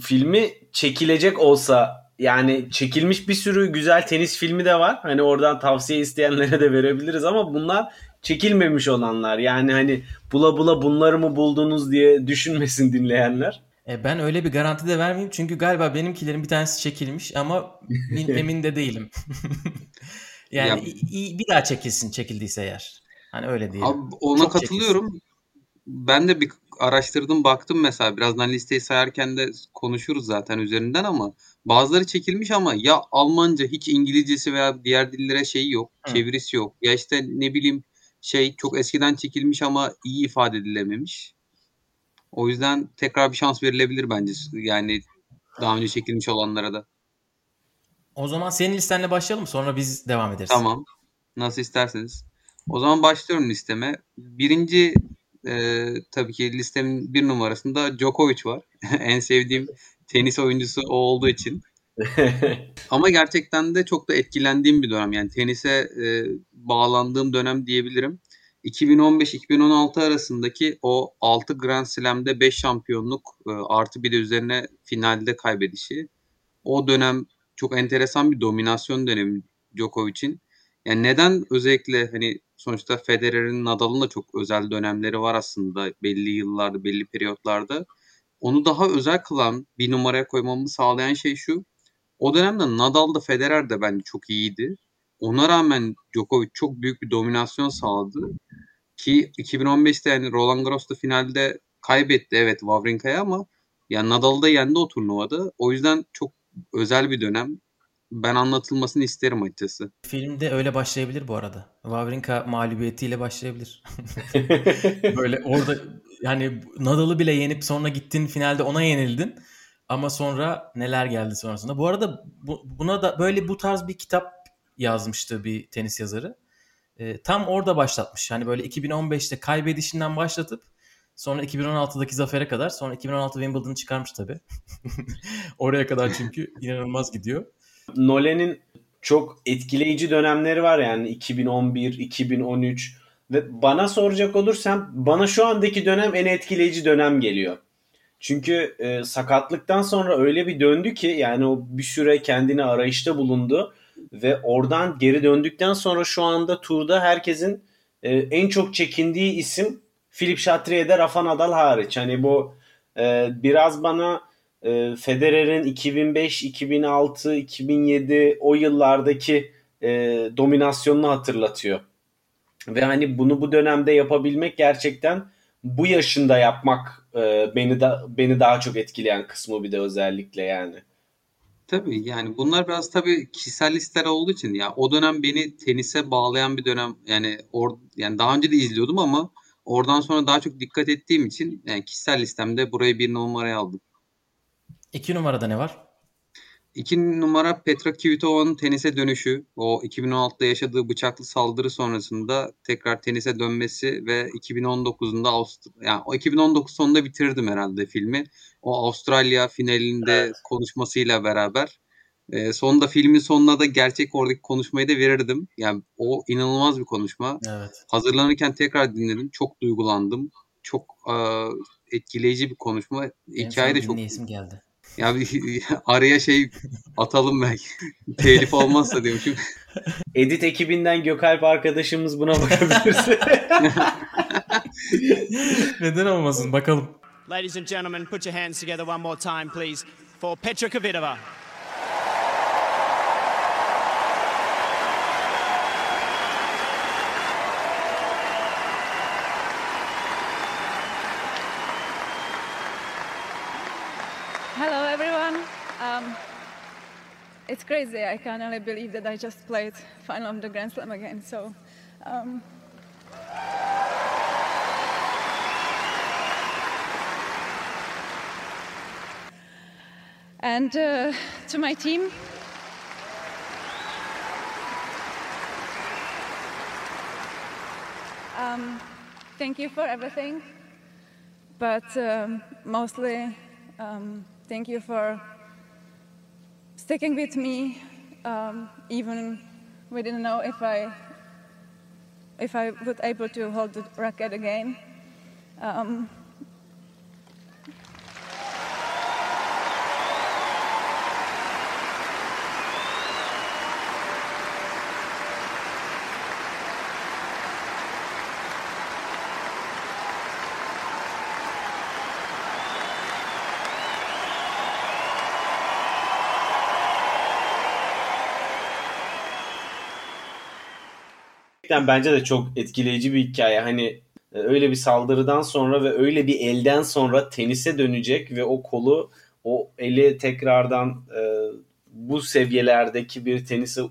filmi çekilecek olsa yani çekilmiş bir sürü güzel tenis filmi de var. Hani oradan tavsiye isteyenlere de verebiliriz ama bunlar çekilmemiş olanlar. Yani hani bula bula bunları mı buldunuz diye düşünmesin dinleyenler. E ben öyle bir garanti de vermeyeyim çünkü galiba benimkilerin bir tanesi çekilmiş ama emin de değilim. yani ya, iyi, bir daha çekilsin çekildiyse eğer. Hani öyle diyelim. Abi ona Çok katılıyorum. Çekilsin. Ben de bir araştırdım baktım mesela birazdan listeyi sayarken de konuşuruz zaten üzerinden ama bazıları çekilmiş ama ya Almanca hiç İngilizcesi veya diğer dillere şeyi yok, Hı. çevirisi yok. Ya işte ne bileyim şey çok eskiden çekilmiş ama iyi ifade edilememiş. O yüzden tekrar bir şans verilebilir bence. Yani daha önce çekilmiş olanlara da. O zaman senin listenle başlayalım sonra biz devam ederiz. Tamam. Nasıl isterseniz. O zaman başlıyorum listeme. Birinci e, tabii ki listemin bir numarasında Djokovic var. en sevdiğim tenis oyuncusu o olduğu için. Ama gerçekten de çok da etkilendiğim bir dönem. Yani tenise e, bağlandığım dönem diyebilirim. 2015-2016 arasındaki o 6 Grand Slam'de 5 şampiyonluk e, artı bir de üzerine finalde kaybedişi. O dönem çok enteresan bir dominasyon dönemi Djokovic'in. Yani neden özellikle hani sonuçta Federer'in Nadal'ın da çok özel dönemleri var aslında belli yıllarda, belli periyotlarda. Onu daha özel kılan bir numaraya koymamı sağlayan şey şu. O dönemde Nadal da Federer de bence çok iyiydi. Ona rağmen Djokovic çok büyük bir dominasyon sağladı. Ki 2015'te yani Roland Garros'ta finalde kaybetti evet Wawrinka'ya ama yani Nadal'ı da yendi o turnuvada. O yüzden çok özel bir dönem. Ben anlatılmasını isterim açıkçası. Filmde öyle başlayabilir bu arada. Wawrinka mağlubiyetiyle başlayabilir. Böyle orada yani Nadal'ı bile yenip sonra gittin finalde ona yenildin. Ama sonra neler geldi sonrasında. Bu arada bu, buna da böyle bu tarz bir kitap yazmıştı bir tenis yazarı. E, tam orada başlatmış. Hani böyle 2015'te kaybedişinden başlatıp sonra 2016'daki zafere kadar sonra 2016 Wimbledon'ı çıkarmış tabii. Oraya kadar çünkü inanılmaz gidiyor. Nolan'in çok etkileyici dönemleri var yani 2011, 2013 ve bana soracak olursam bana şu andaki dönem en etkileyici dönem geliyor. Çünkü e, sakatlıktan sonra öyle bir döndü ki yani o bir süre kendini arayışta bulundu ve oradan geri döndükten sonra şu anda turda herkesin e, en çok çekindiği isim Filip Chatrier'de Rafa Nadal hariç. Hani bu e, biraz bana e, Federer'in 2005, 2006, 2007 o yıllardaki e, dominasyonunu hatırlatıyor. Ve hani bunu bu dönemde yapabilmek gerçekten bu yaşında yapmak e, beni da beni daha çok etkileyen kısmı bir de özellikle yani. Tabii yani bunlar biraz tabii kişisel listeler olduğu için ya o dönem beni tenise bağlayan bir dönem yani or, yani daha önce de izliyordum ama oradan sonra daha çok dikkat ettiğim için yani kişisel listemde burayı bir numaraya aldım. İki numarada ne var? İki numara Petra Kvitova'nın tenise dönüşü. O 2016'da yaşadığı bıçaklı saldırı sonrasında tekrar tenise dönmesi ve 2019'unda Avust yani o 2019 sonunda bitirdim herhalde filmi. O Avustralya finalinde evet. konuşmasıyla beraber. E, sonunda filmin sonuna da gerçek oradaki konuşmayı da verirdim. Yani o inanılmaz bir konuşma. Evet. Hazırlanırken tekrar dinledim. Çok duygulandım. Çok e, etkileyici bir konuşma. Hikaye de çok geldi. Ya bir araya şey atalım belki. Telif olmazsa diyormuşum. Edit ekibinden Gökalp arkadaşımız buna bakabilirse. Neden olmasın bakalım. Ladies and gentlemen, put your hands together one more time, please, for Petra Kvitova. It's crazy. I can only believe that I just played final of the Grand Slam again. So, um, and uh, to my team. Um, thank you for everything, but um, mostly um, thank you for sticking with me, um, even we didn't know if I if I would able to hold the racket again. Um, Gerçekten bence de çok etkileyici bir hikaye. Hani e, öyle bir saldırıdan sonra ve öyle bir elden sonra tenise dönecek ve o kolu o eli tekrardan e, bu seviyelerdeki bir tenisi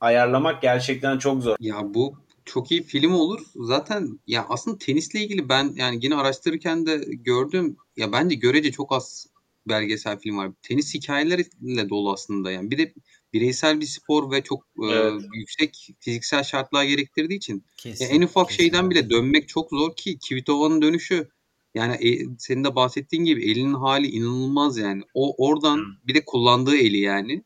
ayarlamak gerçekten çok zor. Ya bu çok iyi film olur. Zaten ya aslında tenisle ilgili ben yani yine araştırırken de gördüm. Ya bence görece çok az belgesel film var. Tenis hikayeleriyle dolu aslında yani. Bir de bireysel bir spor ve çok e, Evet. yüksek fiziksel şartlar gerektirdiği için Kesin, en ufak kesin. şeyden bile dönmek çok zor ki Kvitova'nın dönüşü yani e, senin de bahsettiğin gibi elinin hali inanılmaz yani. O oradan bir de kullandığı eli yani.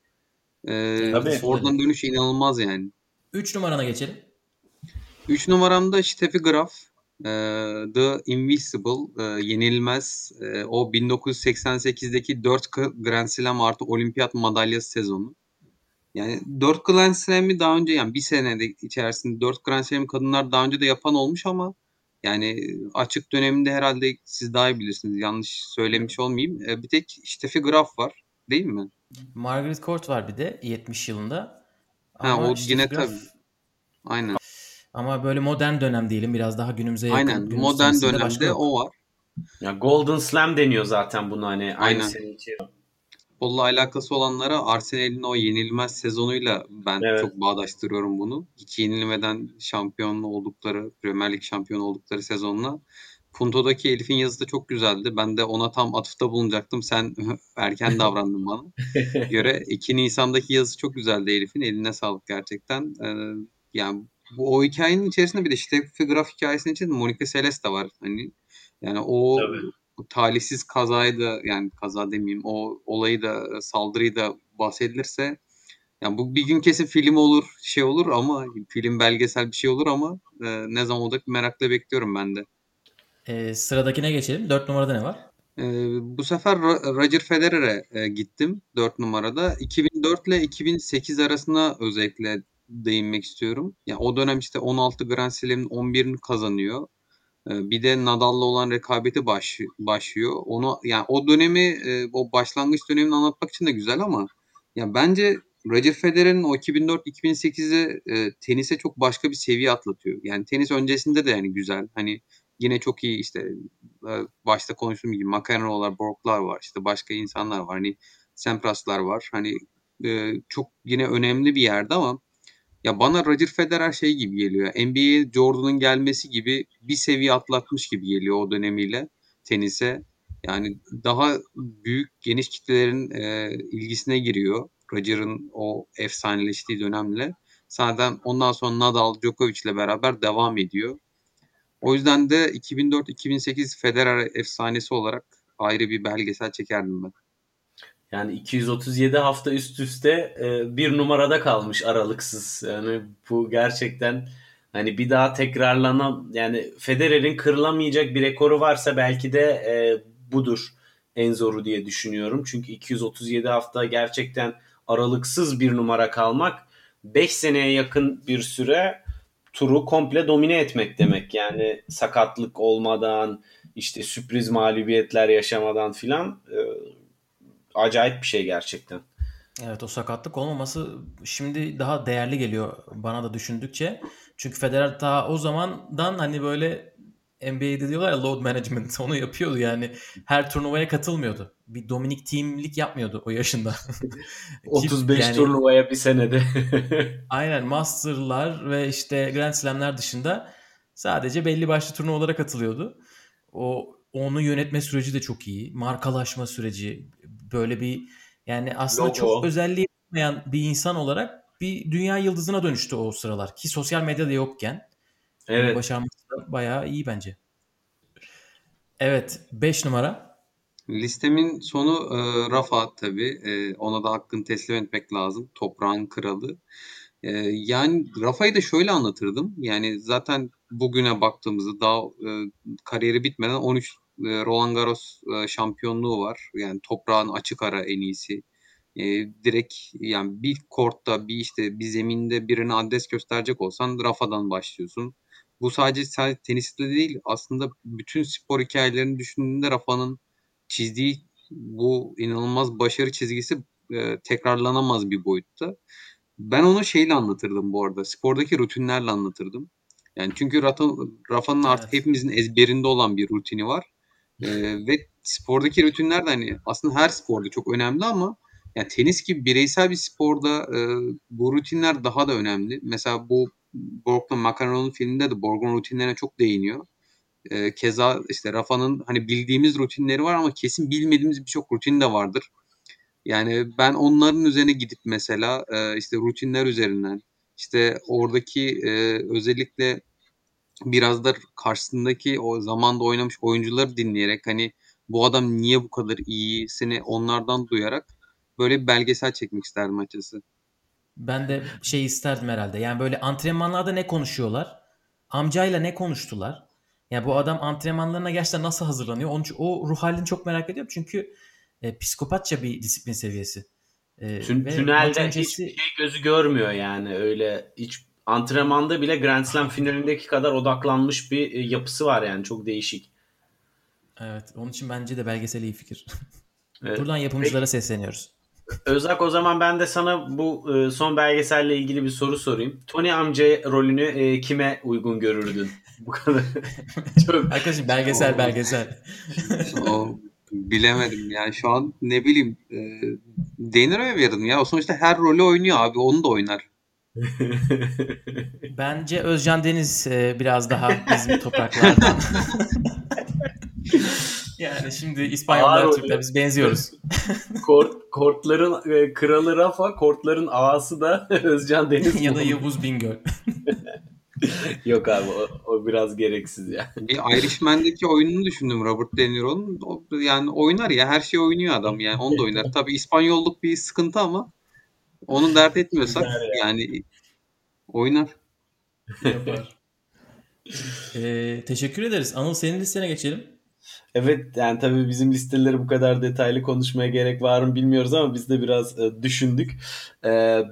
E, Tabii. oradan dönüşü inanılmaz yani. 3 numarana geçelim. 3 numaramda Steffi Graf. e, The Invisible. e, yenilmez. E, o 1988'deki 4 Grand Slam artı olimpiyat madalyası sezonu. Yani 4 Grand Slam'i daha önce yani bir senede içerisinde 4 Grand Slam'i kadınlar daha önce de yapan olmuş ama yani açık döneminde herhalde siz daha iyi bilirsiniz. Yanlış söylemiş olmayayım. E, bir tek Steffi Graf var. Değil mi? Margaret Court var bir de 70 yılında. Ha, o Steffi yine Graf- tabii. Aynen. Ama böyle modern dönem diyelim. Biraz daha günümüze yakın. Aynen. günümüz Modern dönemde başka o var. Ya Golden Slam deniyor zaten buna hani aynı Aynen. seninki. Futbolla alakası olanlara Arsenal'in o yenilmez sezonuyla ben Evet. çok bağdaştırıyorum bunu. Hiç yenilmeden şampiyon oldukları, Premier Lig şampiyonu oldukları sezonla. Punto'daki Elif'in yazısı da çok güzeldi. Ben de ona tam atıfta bulunacaktım. Sen erken davrandın bana. Göre 2 Nisan'daki yazısı çok güzeldi Elif'in. Eline sağlık gerçekten. Ee, yani bu o hikayenin içerisinde bir de Steffi Graf hikayesinin içinde Monica Seles de var. Hani yani o Tabii. Bu talihsiz kazayı da yani kaza demeyeyim o olayı da saldırıyı da bahsedilirse yani bu bir gün kesin film olur şey olur ama film belgesel bir şey olur ama e, ne zaman olacak merakla bekliyorum ben de. Ee, sıradakine geçelim. 4 numarada ne var? E, bu sefer Ro- Roger Federer'e e, gittim 4 numarada. 2004 ile 2008 arasında özellikle değinmek istiyorum. Ya o dönem işte 16 Grand Slam'in 11'ini kazanıyor. E, Bir de Nadal'la olan rekabeti baş, başlıyor. Onu yani o dönemi e, o başlangıç dönemini anlatmak için de güzel ama ya bence Roger Federer'in o 2004-2008'e e, tenise çok başka bir seviye atlatıyor. Yani tenis öncesinde de yani güzel. Hani yine çok iyi işte e, başta konuştuğum gibi McEnroe'lar, Borg'lar var. işte başka insanlar var. Hani Sampras'lar var. Hani e, çok yine önemli bir yerde ama ya bana Roger Federer şey gibi geliyor. NBA'ye Jordan'ın gelmesi gibi bir seviye atlatmış gibi geliyor o dönemiyle tenise. Yani daha büyük geniş kitlelerin e, ilgisine giriyor. Roger'ın o efsaneleştiği dönemle. Zaten ondan sonra Nadal, Djokovic ile beraber devam ediyor. O yüzden de 2004-2008 Federer efsanesi olarak ayrı bir belgesel çekerdim ben. Yani 237 hafta üst üste e, bir numarada kalmış aralıksız. Yani bu gerçekten hani bir daha tekrarlanan yani Federer'in kırılamayacak bir rekoru varsa belki de e, budur. en zoru diye düşünüyorum. Çünkü 237 hafta gerçekten aralıksız bir numara kalmak 5 seneye yakın bir süre turu komple domine etmek demek. Yani sakatlık olmadan işte sürpriz mağlubiyetler yaşamadan filan e, acayip bir şey gerçekten. Evet o sakatlık olmaması şimdi daha değerli geliyor bana da düşündükçe. Çünkü Federer daha o zamandan hani böyle NBA'de diyorlar ya load management onu yapıyordu yani. Her turnuvaya katılmıyordu. Bir Dominic Team'lik yapmıyordu o yaşında. 35 yani- turnuvaya bir senede. Aynen Master'lar ve işte Grand Slam'ler dışında sadece belli başlı turnuvalara katılıyordu. O onu yönetme süreci de çok iyi. Markalaşma süreci böyle bir yani aslında Logo. çok özelliği olmayan bir insan olarak bir dünya yıldızına dönüştü o sıralar ki sosyal medyada yokken. Evet. Başarması da bayağı iyi bence. Evet 5 numara. Listemin sonu e, Rafa tabii. E, ona da hakkını teslim etmek lazım. Toprağın kralı. E, yani Rafa'yı da şöyle anlatırdım. Yani zaten bugüne baktığımızda daha e, kariyeri bitmeden 13 e, Roland Garros e, şampiyonluğu var. Yani toprağın açık ara en iyisi. E, direkt yani bir kortta bir işte bir zeminde birine adres gösterecek olsan Rafa'dan başlıyorsun. Bu sadece, sadece teniste değil aslında bütün spor hikayelerini düşündüğünde Rafa'nın çizdiği bu inanılmaz başarı çizgisi e, tekrarlanamaz bir boyutta. Ben onu şeyle anlatırdım bu arada. Spordaki rutinlerle anlatırdım. Yani çünkü Rafa- Rafa'nın artık Evet. hepimizin ezberinde olan bir rutini var. E, ve spordaki rutinler de hani aslında her sporda çok önemli ama yani tenis gibi bireysel bir sporda e, bu rutinler daha da önemli. Mesela bu Borg'la McEnroe'nun filminde de Borg'un rutinlerine çok değiniyor. Ee, keza işte Rafa'nın hani bildiğimiz rutinleri var ama kesin bilmediğimiz birçok rutin de vardır. Yani ben onların üzerine gidip mesela e, işte rutinler üzerinden işte oradaki e, özellikle biraz da karşısındaki o zamanda oynamış oyuncuları dinleyerek hani bu adam niye bu kadar iyisini onlardan duyarak böyle bir belgesel çekmek isterdim açıkçası. Ben de şey isterdim herhalde. Yani böyle antrenmanlarda ne konuşuyorlar? Amcayla ne konuştular? Yani bu adam antrenmanlarına gerçekten nasıl hazırlanıyor? Onun, o ruh halini çok merak ediyorum. Çünkü e, psikopatça bir disiplin seviyesi. E, Tün, tünelde öncesi- hiçbir şey gözü görmüyor yani öyle hiç antrenmanda bile Grand Slam finalindeki kadar odaklanmış bir e, yapısı var yani çok değişik. Evet, onun için bence de belgesel iyi fikir. Evet. Buradan yapımcılara sesleniyoruz. Özak o zaman ben de sana bu e, son belgeselle ilgili bir soru sorayım. Tony amca rolünü e, kime uygun görürdün? Bu kadar. çok Arkadaşım belgesel belgesel. O bilemedim yani şu an ne bileyim e, Deniro'ya verirdim ya. O sonuçta her rolü oynuyor abi. Onu da oynar. Bence Özcan Deniz e, biraz daha bizim topraklardan. yani şimdi İspanyollar. Türkler biz benziyoruz. Kort, kortların e, kralı Rafa, kortların ağası da Özcan Deniz. ya da Yavuz Bingöl. Yok abi o, o biraz gereksiz ya. Bir Irishman'deki oyununu düşündüm Robert De Niro'nun. Yani oynar ya. Her şey oynuyor adam yani. Onu da oynar. Tabii İspanyolluk bir sıkıntı ama onu dert etmiyorsak yani oynar. E, teşekkür ederiz. Anıl senin listene geçelim. Evet yani tabii bizim listeleri bu kadar detaylı konuşmaya gerek var mı bilmiyoruz ama biz de biraz e, düşündük. E,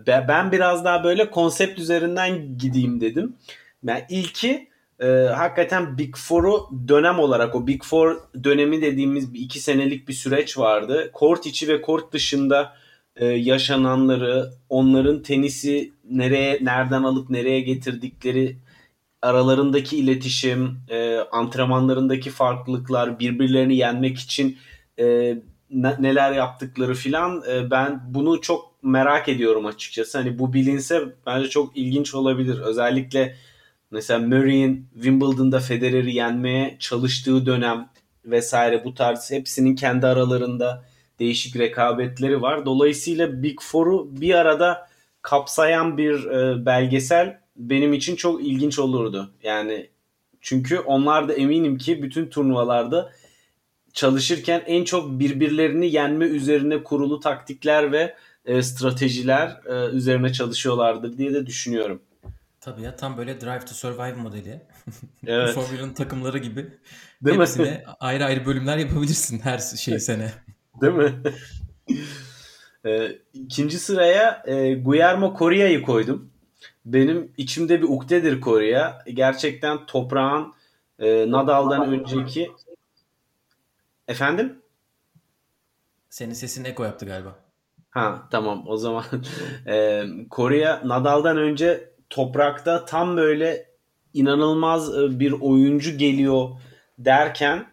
be- ben biraz daha böyle konsept üzerinden gideyim dedim. Yani ilki e, hakikaten Big Four'u dönem olarak o Big Four dönemi dediğimiz bir iki senelik bir süreç vardı. Kort içi ve kort dışında e, yaşananları, onların tenisi nereye nereden alıp nereye getirdikleri aralarındaki iletişim, e, antrenmanlarındaki farklılıklar, birbirlerini yenmek için e, ne- neler yaptıkları filan e, ben bunu çok merak ediyorum açıkçası. Hani bu bilinse bence çok ilginç olabilir. Özellikle mesela Murray'in Wimbledon'da Federer'i yenmeye çalıştığı dönem vesaire bu tarz hepsinin kendi aralarında değişik rekabetleri var. Dolayısıyla Big Four'u bir arada kapsayan bir e, belgesel benim için çok ilginç olurdu. Yani çünkü onlar da eminim ki bütün turnuvalarda çalışırken en çok birbirlerini yenme üzerine kurulu taktikler ve e, stratejiler e, üzerine çalışıyorlardır diye de düşünüyorum. Tabii ya tam böyle Drive to Survive modeli. Evet. Formula 1'in takımları gibi. Değil mi? Hepsine ayrı ayrı bölümler yapabilirsin her şey sene. Değil mi? ee, ikinci sıraya e, Guillermo Correa'yı koydum. Benim içimde bir ukdedir Correa. Gerçekten toprağın e, Nadal'dan önceki efendim? Senin sesin eko yaptı galiba. Ha tamam o zaman e, Correa Nadal'dan önce toprakta tam böyle inanılmaz e, bir oyuncu geliyor derken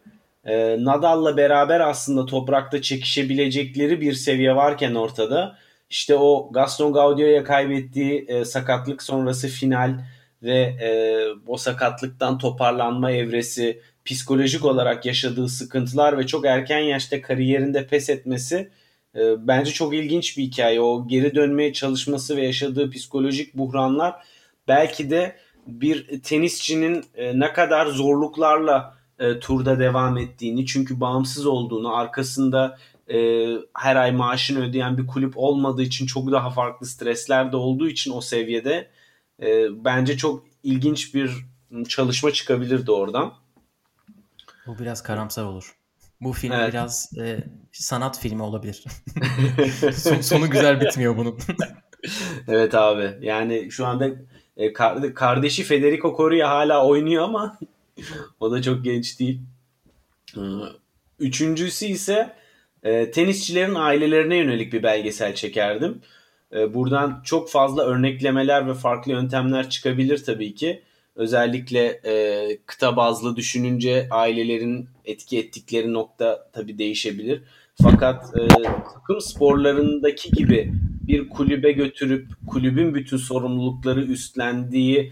e, Nadal'la beraber aslında toprakta çekişebilecekleri bir seviye varken ortada işte o Gaston Gaudio'ya kaybettiği e, sakatlık sonrası final ve e, o sakatlıktan toparlanma evresi psikolojik olarak yaşadığı sıkıntılar ve çok erken yaşta kariyerinde pes etmesi e, bence çok ilginç bir hikaye. O geri dönmeye çalışması ve yaşadığı psikolojik buhranlar belki de bir tenisçinin e, ne kadar zorluklarla e, turda devam ettiğini çünkü bağımsız olduğunu arkasında e, her ay maaşını ödeyen bir kulüp olmadığı için çok daha farklı stresler de olduğu için o seviyede e, bence çok ilginç bir çalışma çıkabilirdi oradan. Bu biraz karamsar olur. Bu film Evet. biraz e, sanat filmi olabilir. Son- sonu güzel bitmiyor bunun. Evet abi. Yani şu anda e, kar- kardeşi Federico Coria hala oynuyor ama o da çok genç değil. Ee, Üçüncüsü ise e, tenisçilerin ailelerine yönelik bir belgesel çekerdim. E, buradan çok fazla örneklemeler ve farklı yöntemler çıkabilir tabii ki. Özellikle e, kıta bazlı düşününce ailelerin etki ettikleri nokta tabii değişebilir. Fakat e, takım sporlarındaki gibi bir kulübe götürüp kulübün bütün sorumlulukları üstlendiği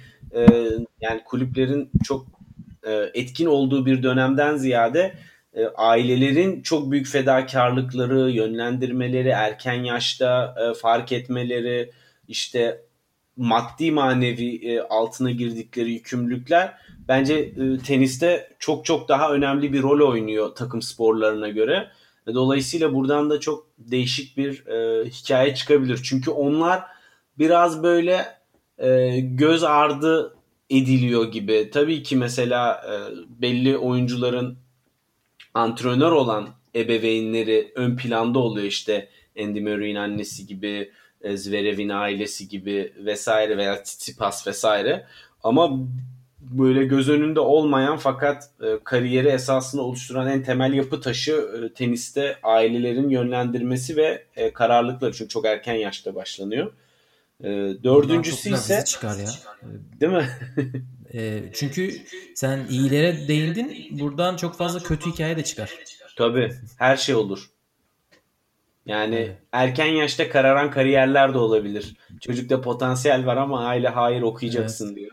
yani kulüplerin çok e, etkin olduğu bir dönemden ziyade e, ailelerin çok büyük fedakarlıkları, yönlendirmeleri, erken yaşta e, fark etmeleri, işte maddi manevi altına girdikleri yükümlülükler bence e, teniste çok çok daha önemli bir rol oynuyor takım sporlarına göre. Dolayısıyla buradan da çok değişik bir hikaye çıkabilir. Çünkü onlar biraz böyle göz ardı ediliyor gibi. Tabii ki mesela e, belli oyuncuların antrenör olan ebeveynleri ön planda oluyor işte Andy Murray'in annesi gibi, e, Zverev'in ailesi gibi vesaire veya Tsitsipas vesaire. Ama böyle göz önünde olmayan fakat e, kariyeri esasını oluşturan en temel yapı taşı teniste ailelerin yönlendirmesi ve kararlılıkları. Çünkü çok erken yaşta başlanıyor. E, dördüncüsü ise çıkar ya. değil mi? E, çünkü sen iyilere değindin. Buradan çok fazla kötü hikaye de çıkar. Tabii her şey olur. Yani Evet. erken yaşta kararan kariyerler de olabilir. Çocukta potansiyel var ama aile hayır okuyacaksın diyor.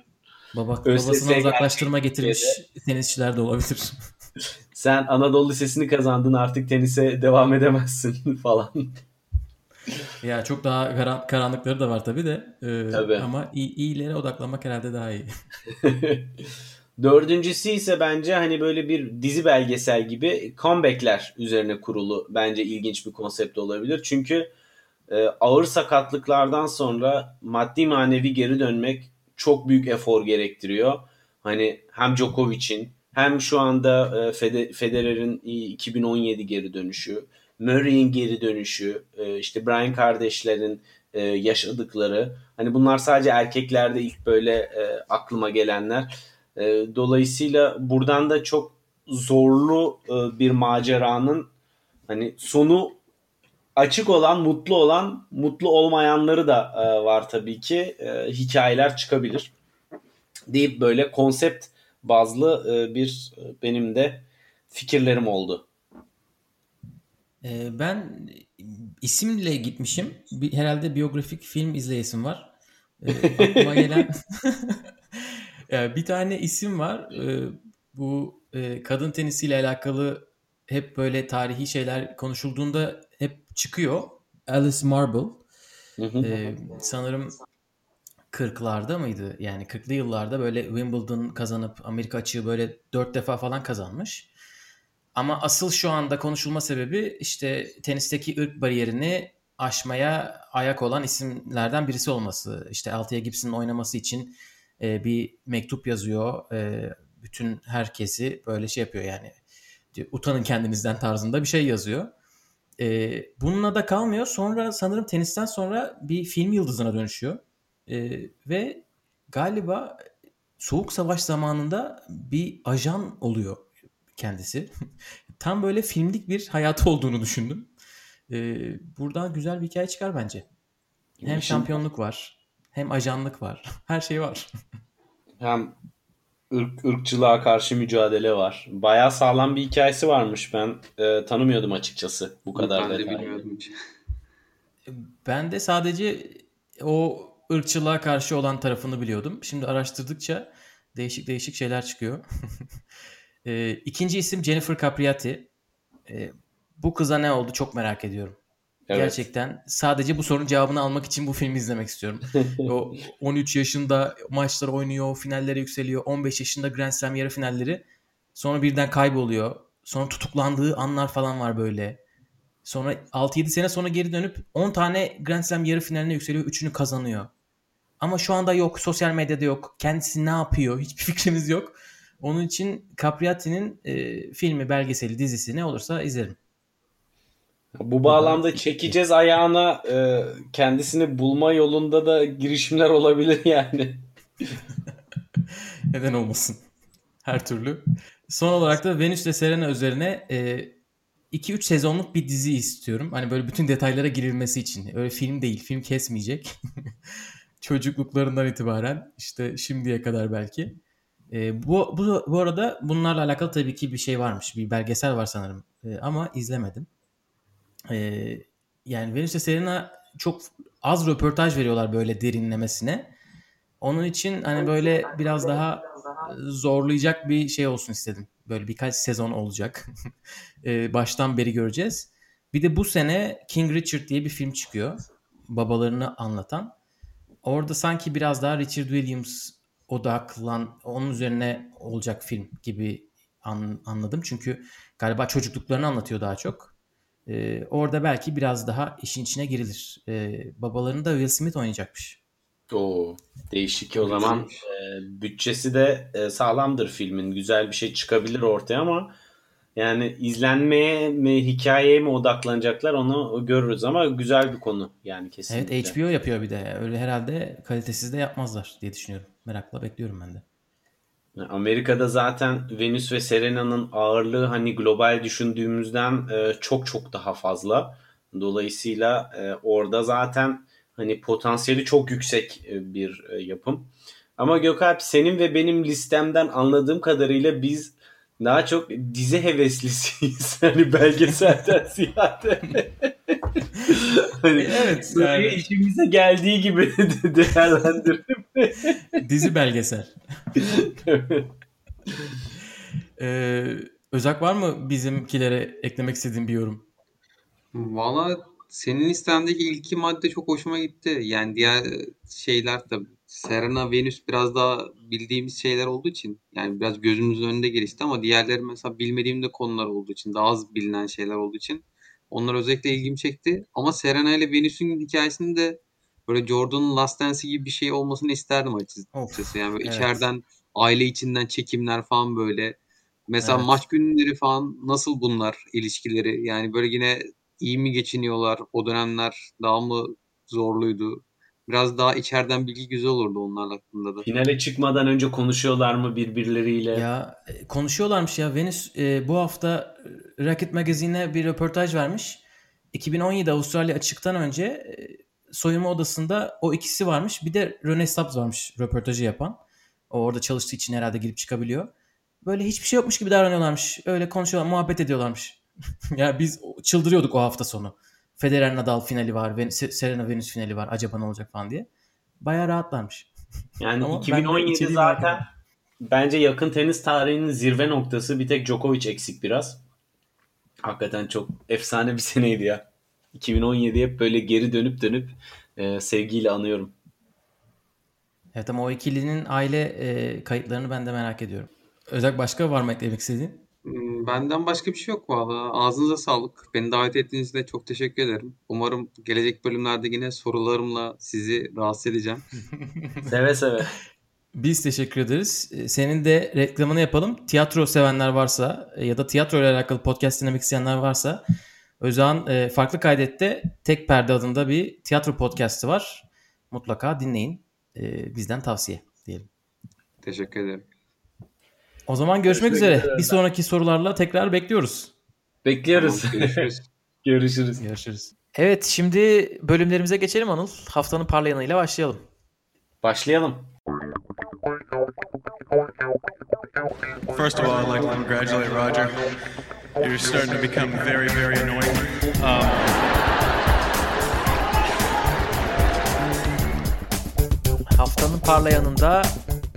Baba, ÖSS babasına uzaklaştırma getirmiş tenisçiler de olabilir. Sen Anadolu Lisesi'ni kazandın artık tenise devam edemezsin falan. Ya çok daha karan- karanlıkları da var tabii de. E, Tabii. Ama iyi, iyilere odaklanmak herhalde daha iyi. Dördüncüsü ise bence hani böyle bir dizi belgesel gibi comeback'ler üzerine kurulu bence ilginç bir konsept olabilir. Çünkü e, ağır sakatlıklardan sonra maddi manevi geri dönmek çok büyük efor gerektiriyor. Hani hem Djokovic'in hem şu anda e, Fede- Federer'in 2017 geri dönüşü, Murray'in geri dönüşü, e, işte Brian kardeşlerin e, yaşadıkları. Hani bunlar sadece erkeklerde ilk böyle e, aklıma gelenler. Dolayısıyla buradan da çok zorlu bir maceranın hani sonu açık olan, mutlu olan, mutlu olmayanları da var tabii ki. Hikayeler çıkabilir. Deyip böyle konsept bazlı bir benim de fikirlerim oldu. E, ben isimle gitmişim. Bir, herhalde biyografik film izleyesim var. E, aklıma gelen bir tane isim var. E, bu e, kadın tenisiyle alakalı hep böyle tarihi şeyler konuşulduğunda hep çıkıyor. Alice Marble. Ee, sanırım 40'larda mıydı? Yani 40'lı yıllarda böyle Wimbledon kazanıp Amerika açığı böyle 4 defa falan kazanmış. Ama asıl şu anda konuşulma sebebi işte tenisteki ırk bariyerini aşmaya ayak olan isimlerden birisi olması. İşte Althea Gibson'ın oynaması için e, bir mektup yazıyor. E, bütün herkesi böyle şey yapıyor yani. Utanın kendinizden tarzında bir şey yazıyor. E, bununla da kalmıyor. Sonra sanırım tenisten sonra bir film yıldızına dönüşüyor. E, ve galiba Soğuk Savaş zamanında bir ajan oluyor kendisi. Tam böyle filmlik bir hayatı olduğunu düşündüm. E, buradan güzel bir hikaye çıkar bence. Hem İşin- şampiyonluk var, hem ajanlık var. Her şey var. Hem ırk, ırkçılığa karşı mücadele var. Bayağı sağlam bir hikayesi varmış. Ben e, tanımıyordum açıkçası bu kadar ben de detaylı. bilmiyordum hiç. Ben de sadece o ırkçılığa karşı olan tarafını biliyordum. Şimdi araştırdıkça değişik değişik şeyler çıkıyor. E, ikinci isim Jennifer Capriati. E, bu kıza ne oldu çok merak ediyorum. Evet. Gerçekten sadece bu sorunun cevabını almak için bu filmi izlemek istiyorum. o 13 yaşında maçlar oynuyor, finallere yükseliyor. 15 yaşında Grand Slam yarı finalleri. Sonra birden kayboluyor. Sonra tutuklandığı anlar falan var böyle. Sonra 6-7 sene sonra geri dönüp 10 tane Grand Slam yarı finaline yükseliyor. 3'ünü kazanıyor. Ama şu anda yok. Sosyal medyada yok. Kendisi ne yapıyor? Hiçbir fikrimiz yok. Onun için Capriati'nin e, filmi, belgeseli, dizisi ne olursa izlerim. Bu bağlamda çekeceğiz ayağına e, kendisini bulma yolunda da girişimler olabilir yani. Neden olmasın? Her türlü. Son olarak da Venüs ile Serena üzerine 2-3 sezonluk bir dizi istiyorum. Hani böyle bütün detaylara girilmesi için. Öyle film değil. Film kesmeyecek. Çocukluklarından itibaren işte şimdiye kadar belki. E, bu, bu, bu arada bunlarla alakalı tabii ki bir şey varmış. Bir belgesel var sanırım. E, ama izlemedim. E, yani Venüs ile Serena çok az röportaj veriyorlar böyle derinlemesine. Onun için hani böyle biraz daha zorlayacak bir şey olsun istedim. Böyle birkaç sezon olacak. Ee, baştan beri göreceğiz. Bir de bu sene King Richard diye bir film çıkıyor. Babalarını anlatan. Orada sanki biraz daha Richard Williams odaklan onun üzerine olacak film gibi an- anladım. Çünkü galiba çocukluklarını anlatıyor daha çok. Ee, orada belki biraz daha işin içine girilir. Ee, babalarını da Will Smith oynayacakmış. Oo, değişik o zaman e, bütçesi de e, sağlamdır filmin. Güzel bir şey çıkabilir ortaya ama yani izlenmeye mi hikayeye mi odaklanacaklar onu görürüz ama güzel bir konu yani kesinlikle. Evet HBO yapıyor bir de. Öyle herhalde kalitesiz de yapmazlar diye düşünüyorum. Merakla bekliyorum ben de. Amerika'da zaten Venüs ve Serena'nın ağırlığı hani global düşündüğümüzden e, çok çok daha fazla. Dolayısıyla e, orada zaten hani potansiyeli çok yüksek e, bir yapım. Ama Gökalp senin ve benim listemden anladığım kadarıyla biz daha çok dizi heveslisiyiz. Hani belgeselden ziyade. hani Evet, yani. işimize geldiği gibi de değerlendirelim. Dizi belgesel. Ee, Özak var mı bizimkilere eklemek istediğin bir yorum? Valla senin listendeki ilk iki madde çok hoşuma gitti. Yani diğer şeyler tabii Serena, Venüs biraz daha bildiğimiz şeyler olduğu için yani biraz gözümüzün önünde gelişti ama diğerleri mesela bilmediğim de konular olduğu için daha az bilinen şeyler olduğu için onlar özellikle ilgimi çekti. Ama Serena ile Venüs'ün hikayesinde de böyle Jordan'ın Last Dance'i gibi bir şey olmasını isterdim açıkçası. Yani böyle evet. içeriden aile içinden çekimler falan böyle. Mesela Evet. maç günleri falan nasıl bunlar ilişkileri? Yani böyle yine iyi mi geçiniyorlar? O dönemler daha mı zorluydu? Biraz daha içeriden bilgi güzel olurdu onlar hakkında da. Finale çıkmadan önce konuşuyorlar mı birbirleriyle? Ya e, konuşuyorlarmış ya. Venüs e, bu hafta e, Rocket Magazine'e bir röportaj vermiş. 2017 Avustralya açıktan önce e, soyunma odasında o ikisi varmış. Bir de Rene Stubbs varmış röportajı yapan. O orada çalıştığı için herhalde girip çıkabiliyor. Böyle hiçbir şey yokmuş gibi davranıyorlarmış. Öyle konuşuyorlar, muhabbet ediyorlarmış. ya biz çıldırıyorduk o hafta sonu. Federer Nadal finali var, Serena Venüs finali var. Acaba ne olacak falan diye. Bayağı rahatlarmış. Yani Ama ben de 2017 içeriği merak zaten ediyorum. bence yakın tenis tarihinin zirve noktası. Bir tek Djokovic eksik biraz. Hakikaten çok efsane bir seneydi ya. 2017 hep böyle geri dönüp dönüp e, sevgiyle anıyorum. Evet ama o ikilinin aile e, kayıtlarını ben de merak ediyorum. Özel başka var mı eklemek istediğin? Benden başka bir şey yok valla. Ağzınıza sağlık. Beni davet ettiğiniz için de çok teşekkür ederim. Umarım gelecek bölümlerde yine sorularımla sizi rahatsız edeceğim. Seve seve. Biz teşekkür ederiz. Ee, senin de reklamını yapalım. Tiyatro sevenler varsa e, ya da tiyatro ile alakalı podcast dinlemek isteyenler varsa Özağın e, Farklı Kaydet'te Tek Perde adında bir tiyatro podcastı var. Mutlaka dinleyin. E, bizden tavsiye diyelim. Teşekkür ederim. O zaman görüşmek, Görüşmek üzere. üzere. Bir sonraki sorularla tekrar bekliyoruz. Bekliyoruz. Tamam, görüşürüz. Görüşürüz. Görüşürüz. Evet şimdi bölümlerimize geçelim Anıl. Haftanın parlayanıyla başlayalım. Başlayalım. First of all, I'd like to congratulate Roger. You're starting to become very, very annoying. Um, Haftanın parlayanında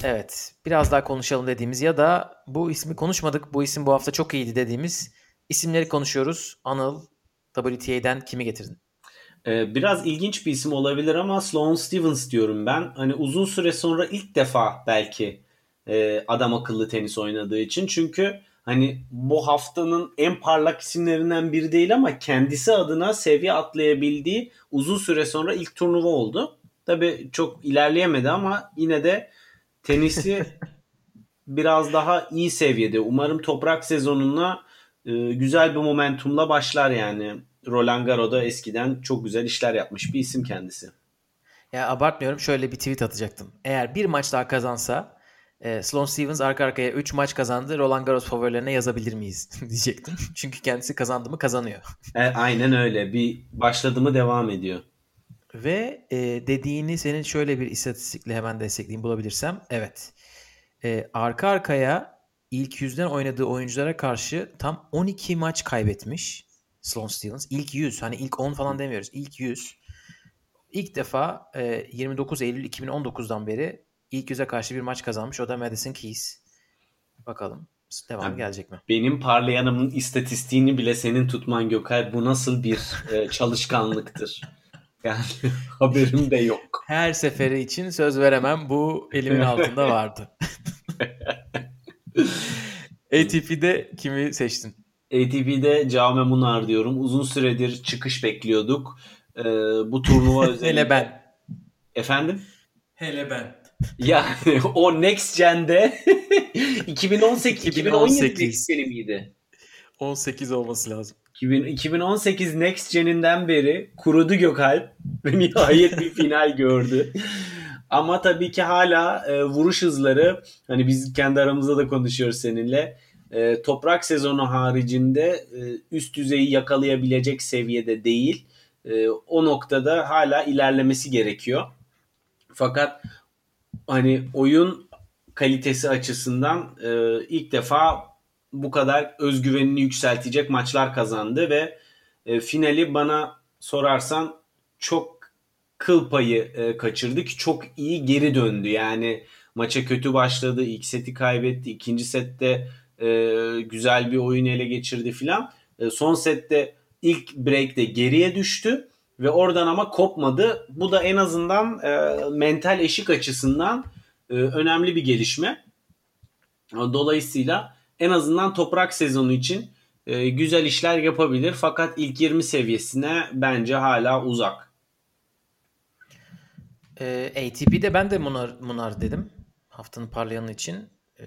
evet biraz daha konuşalım dediğimiz ya da bu ismi konuşmadık bu isim bu hafta çok iyiydi dediğimiz isimleri konuşuyoruz. Anıl WTA'den kimi getirdin? Ee, biraz ilginç bir isim olabilir ama Sloane Stevens diyorum ben. Hani uzun süre sonra ilk defa belki e, adam akıllı tenis oynadığı için. Çünkü hani bu haftanın en parlak isimlerinden biri değil ama kendisi adına seviye atlayabildiği uzun süre sonra ilk turnuva oldu. Tabii çok ilerleyemedi ama yine de tenisi biraz daha iyi seviyede. Umarım toprak sezonuna e, güzel bir momentumla başlar yani. Roland Garros'da eskiden çok güzel işler yapmış bir isim kendisi. Ya abartmıyorum şöyle bir tweet atacaktım. Eğer bir maç daha kazansa e, Sloane Stevens arka arkaya 3 maç kazandı. Roland Garros favorilerine yazabilir miyiz diyecektim. Çünkü kendisi kazandı mı kazanıyor. E, aynen öyle. Bir başladı mı devam ediyor. Ve e, dediğini senin şöyle bir istatistikle hemen destekleyeyim bulabilirsem. Evet. E, arka arkaya ilk yüzden oynadığı oyunculara karşı tam 12 maç kaybetmiş Sloane Stevens. İlk 100 hani ilk 10 falan demiyoruz. İlk 100. İlk defa e, 29 Eylül 2019'dan beri ilk yüze karşı bir maç kazanmış. O da Madison Keys. Bakalım devamı Yani- gelecek mi? Benim parlayanımın istatistiğini bile senin tutman Gökay. Bu nasıl bir e, çalışkanlıktır? Yani haberim de yok. Her seferi için söz veremem. Bu elimin altında vardı. ATP'de kimi seçtin? ATP'de Jaume Munar diyorum. Uzun süredir çıkış bekliyorduk. E, bu turnuva özelinde... Hele ben. Efendim? Hele ben. Yani o Next Gen'de 2018 2017 2018. Next Gen'i miydi? 18 olması lazım. 2000 2018 Next Gen'inden beri kurudu Gökalp ve nihayet bir final gördü. Ama tabii ki hala e, vuruş hızları hani biz kendi aramızda da konuşuyoruz seninle. E, toprak sezonu haricinde e, üst düzeyi yakalayabilecek seviyede değil. E, o noktada hala ilerlemesi gerekiyor. Fakat hani oyun kalitesi açısından e, ilk defa bu kadar özgüvenini yükseltecek maçlar kazandı ve e, finali bana sorarsan çok kıl payı e, kaçırdı ki çok iyi geri döndü. Yani maça kötü başladı, ilk seti kaybetti, ikinci sette e, güzel bir oyun ele geçirdi filan. E, son sette ilk break'te geriye düştü ve oradan ama kopmadı. Bu da en azından e, mental eşik açısından e, önemli bir gelişme. Dolayısıyla en azından toprak sezonu için e, güzel işler yapabilir. Fakat ilk 20 seviyesine bence hala uzak. Ee, ATP'de ben de Munar, Munar dedim. Haftanın parlayanı için. Ee,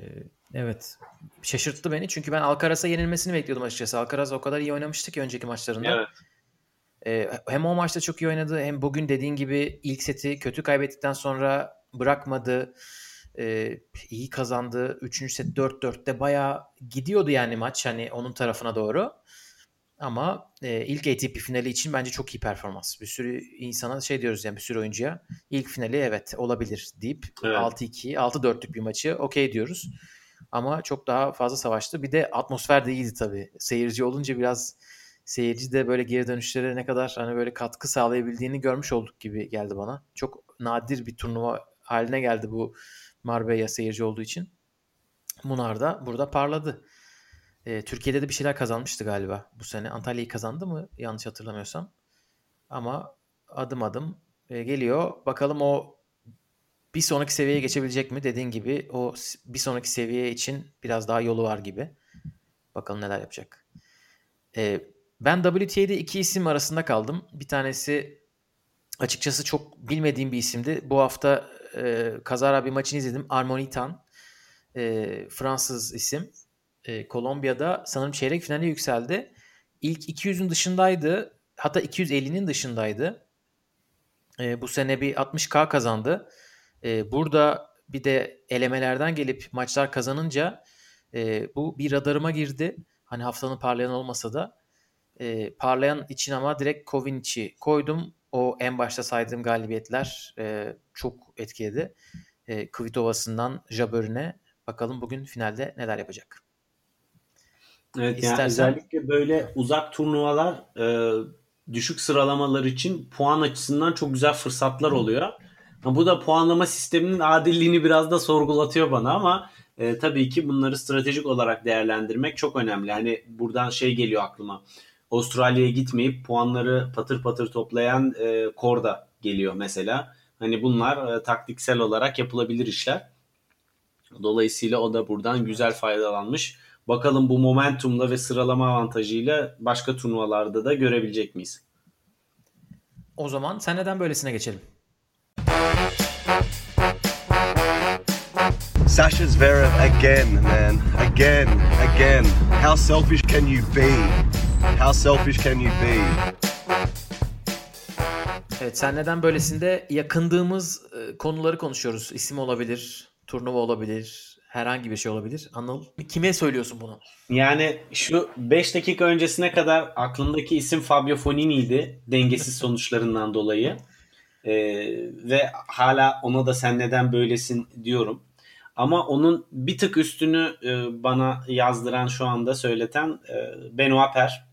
evet. Şaşırttı beni. Çünkü ben Alcaraz'a yenilmesini bekliyordum açıkçası. Alcaraz o kadar iyi oynamıştı ki önceki maçlarında. Ee, hem o maçta çok iyi oynadı hem bugün dediğin gibi ilk seti kötü kaybettikten sonra bırakmadı. Ee, iyi kazandı. Üçüncü set 4-4'te bayağı gidiyordu yani maç hani onun tarafına doğru. Ama e, ilk ATP finali için bence çok iyi performans. Bir sürü insana şey diyoruz yani bir sürü oyuncuya ilk finali evet olabilir deyip Evet. 6-2, 6-4'lük bir maçı okey diyoruz. Ama çok daha fazla savaştı. Bir de atmosfer de iyiydi tabii. Seyirci olunca biraz seyirci de böyle geri dönüşlere ne kadar hani böyle katkı sağlayabildiğini görmüş olduk gibi geldi bana. Çok nadir bir turnuva haline geldi bu Marbella seyirci olduğu için. Munar da burada parladı. Ee, Türkiye'de de bir şeyler kazanmıştı galiba bu sene. Antalya'yı kazandı mı yanlış hatırlamıyorsam. Ama adım adım e, geliyor. Bakalım o bir sonraki seviyeye geçebilecek mi? Dediğin gibi o bir sonraki seviye için biraz daha yolu var gibi. Bakalım neler yapacak. Ee, ben WTA'de iki isim arasında kaldım. Bir tanesi açıkçası çok bilmediğim bir isimdi. Bu hafta e, kazara bir maçını izledim. Armonitan e, Fransız isim. E, Kolombiya'da sanırım çeyrek finale yükseldi. İlk 200'ün dışındaydı. Hatta 250'nin dışındaydı. E, bu sene bir 60K kazandı. E, burada bir de elemelerden gelip maçlar kazanınca e, bu bir radarıma girdi. Hani haftanın parlayan olmasa da e, parlayan için ama direkt Kovinic'i koydum. O en başta saydığım galibiyetler e, çok etkiledi. E, Kvitova'sından Jabör'üne bakalım bugün finalde neler yapacak. Evet İstersen... yani özellikle böyle uzak turnuvalar e, düşük sıralamalar için puan açısından çok güzel fırsatlar oluyor. Bu da puanlama sisteminin adilliğini biraz da sorgulatıyor bana ama e, tabii ki bunları stratejik olarak değerlendirmek çok önemli. Hani buradan şey geliyor aklıma. Avustralya'ya gitmeyip puanları patır patır toplayan e, Korda geliyor mesela. Hani bunlar e, taktiksel olarak yapılabilir işler. Dolayısıyla o da buradan güzel faydalanmış. Bakalım bu momentumla ve sıralama avantajıyla başka turnuvalarda da görebilecek miyiz? O zaman sen neden böylesine geçelim? Sasha Zverev again, man. Again, again. How selfish can you be? How selfish can you be? Evet, sen neden böylesinde yakındığımız e, konuları konuşuyoruz. İsim olabilir, turnuva olabilir, herhangi bir şey olabilir. Anıl, kime söylüyorsun bunu? Yani şu 5 dakika öncesine kadar aklımdaki isim Fabio Fonini'ydi. Dengesiz sonuçlarından dolayı. Ee, ve hala ona da sen neden böylesin diyorum. Ama onun bir tık üstünü e, bana yazdıran şu anda söyleten e, Benoit Per.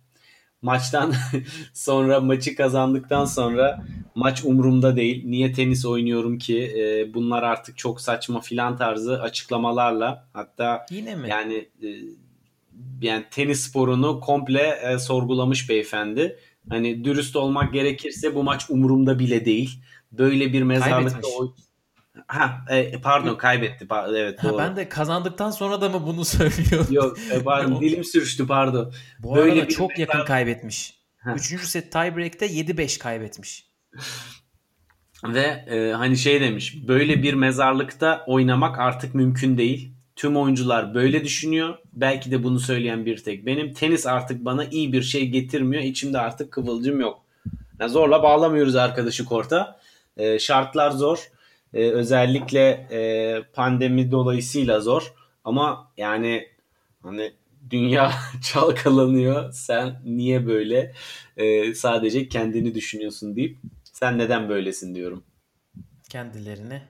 Maçtan sonra maçı kazandıktan sonra maç umurumda değil. Niye tenis oynuyorum ki? E, bunlar artık çok saçma filan tarzı açıklamalarla hatta Yine mi? yani e, yani tenis sporunu komple e, sorgulamış beyefendi. Hani dürüst olmak gerekirse bu maç umurumda bile değil. Böyle bir mezarlıkta oy Ha, e, pardon kaybetti. Evet doğru. Ha, ben de kazandıktan sonra da mı bunu söylüyorum? Yok e, pardon dilim sürçtü pardon. Bu Böyle arada çok yakın kaybetmiş. Ha. Üçüncü set tiebreak'te 7-5 kaybetmiş. Ve e, hani şey demiş böyle bir mezarlıkta oynamak artık mümkün değil. Tüm oyuncular böyle düşünüyor. Belki de bunu söyleyen bir tek benim. Tenis artık bana iyi bir şey getirmiyor. İçimde artık kıvılcım yok. Yani zorla bağlamıyoruz arkadaşı korta. E, şartlar zor e, özellikle e, pandemi dolayısıyla zor. Ama yani hani dünya çalkalanıyor. Sen niye böyle e, sadece kendini düşünüyorsun deyip sen neden böylesin diyorum. Kendilerini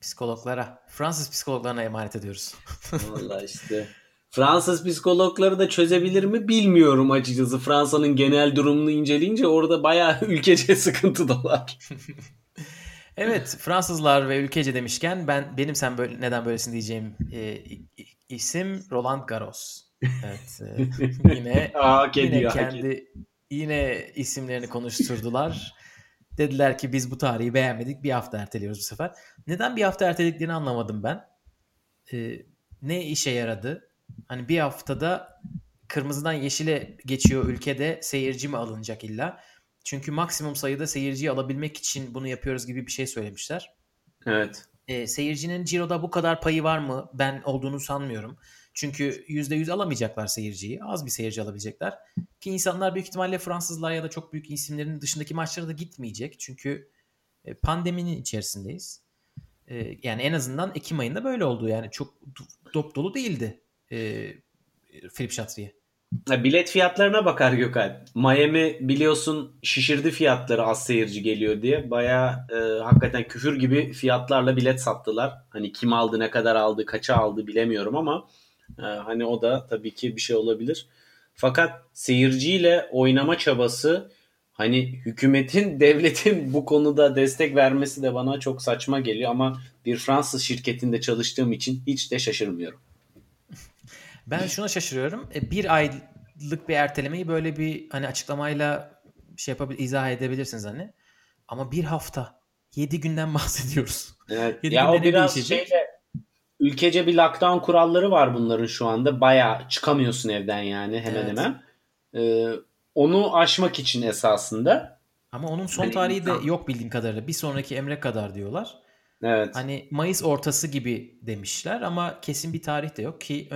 psikologlara, Fransız psikologlarına emanet ediyoruz. Valla işte. Fransız psikologları da çözebilir mi bilmiyorum açıkçası. Fransa'nın genel durumunu inceleyince orada bayağı ülkece sıkıntı dolar. Evet Fransızlar ve ülkece demişken ben benim sen böyle neden böylesin diyeceğim e, isim Roland Garros. Evet e, yine yine kendi yine isimlerini konuşturdular. Dediler ki biz bu tarihi beğenmedik bir hafta erteliyoruz bu sefer. Neden bir hafta ertelediklerini anlamadım ben. E, ne işe yaradı? Hani bir haftada kırmızıdan yeşile geçiyor ülkede seyirci mi alınacak illa? Çünkü maksimum sayıda seyirciyi alabilmek için bunu yapıyoruz gibi bir şey söylemişler. Evet. E, seyircinin Ciro'da bu kadar payı var mı? Ben olduğunu sanmıyorum. Çünkü %100 alamayacaklar seyirciyi. Az bir seyirci alabilecekler. Ki insanlar büyük ihtimalle Fransızlar ya da çok büyük isimlerin dışındaki maçlara da gitmeyecek. Çünkü e, pandeminin içerisindeyiz. E, yani en azından Ekim ayında böyle oldu. Yani çok dop dolu değildi e, Philip Chatrier. Bilet fiyatlarına bakar Gökhan. Miami biliyorsun şişirdi fiyatları az seyirci geliyor diye. Baya e, hakikaten küfür gibi fiyatlarla bilet sattılar. Hani kim aldı, ne kadar aldı, kaça aldı bilemiyorum ama e, hani o da tabii ki bir şey olabilir. Fakat seyirciyle oynama çabası hani hükümetin, devletin bu konuda destek vermesi de bana çok saçma geliyor ama bir Fransız şirketinde çalıştığım için hiç de şaşırmıyorum. Ben şuna şaşırıyorum. E, bir aylık bir ertelemeyi böyle bir hani açıklamayla şey yapabil izah edebilirsiniz hani. Ama bir hafta, yedi günden bahsediyoruz. Evet. ya o biraz değişecek? şeyle ülkece bir lockdown kuralları var bunların şu anda. Baya çıkamıyorsun evden yani hemen evet. hemen. Ee, onu aşmak için esasında Ama onun son Hani tarihi de yok bildiğim kadarıyla. Bir sonraki Emre kadar diyorlar. Evet. Hani Mayıs ortası gibi demişler ama kesin bir tarih de yok ki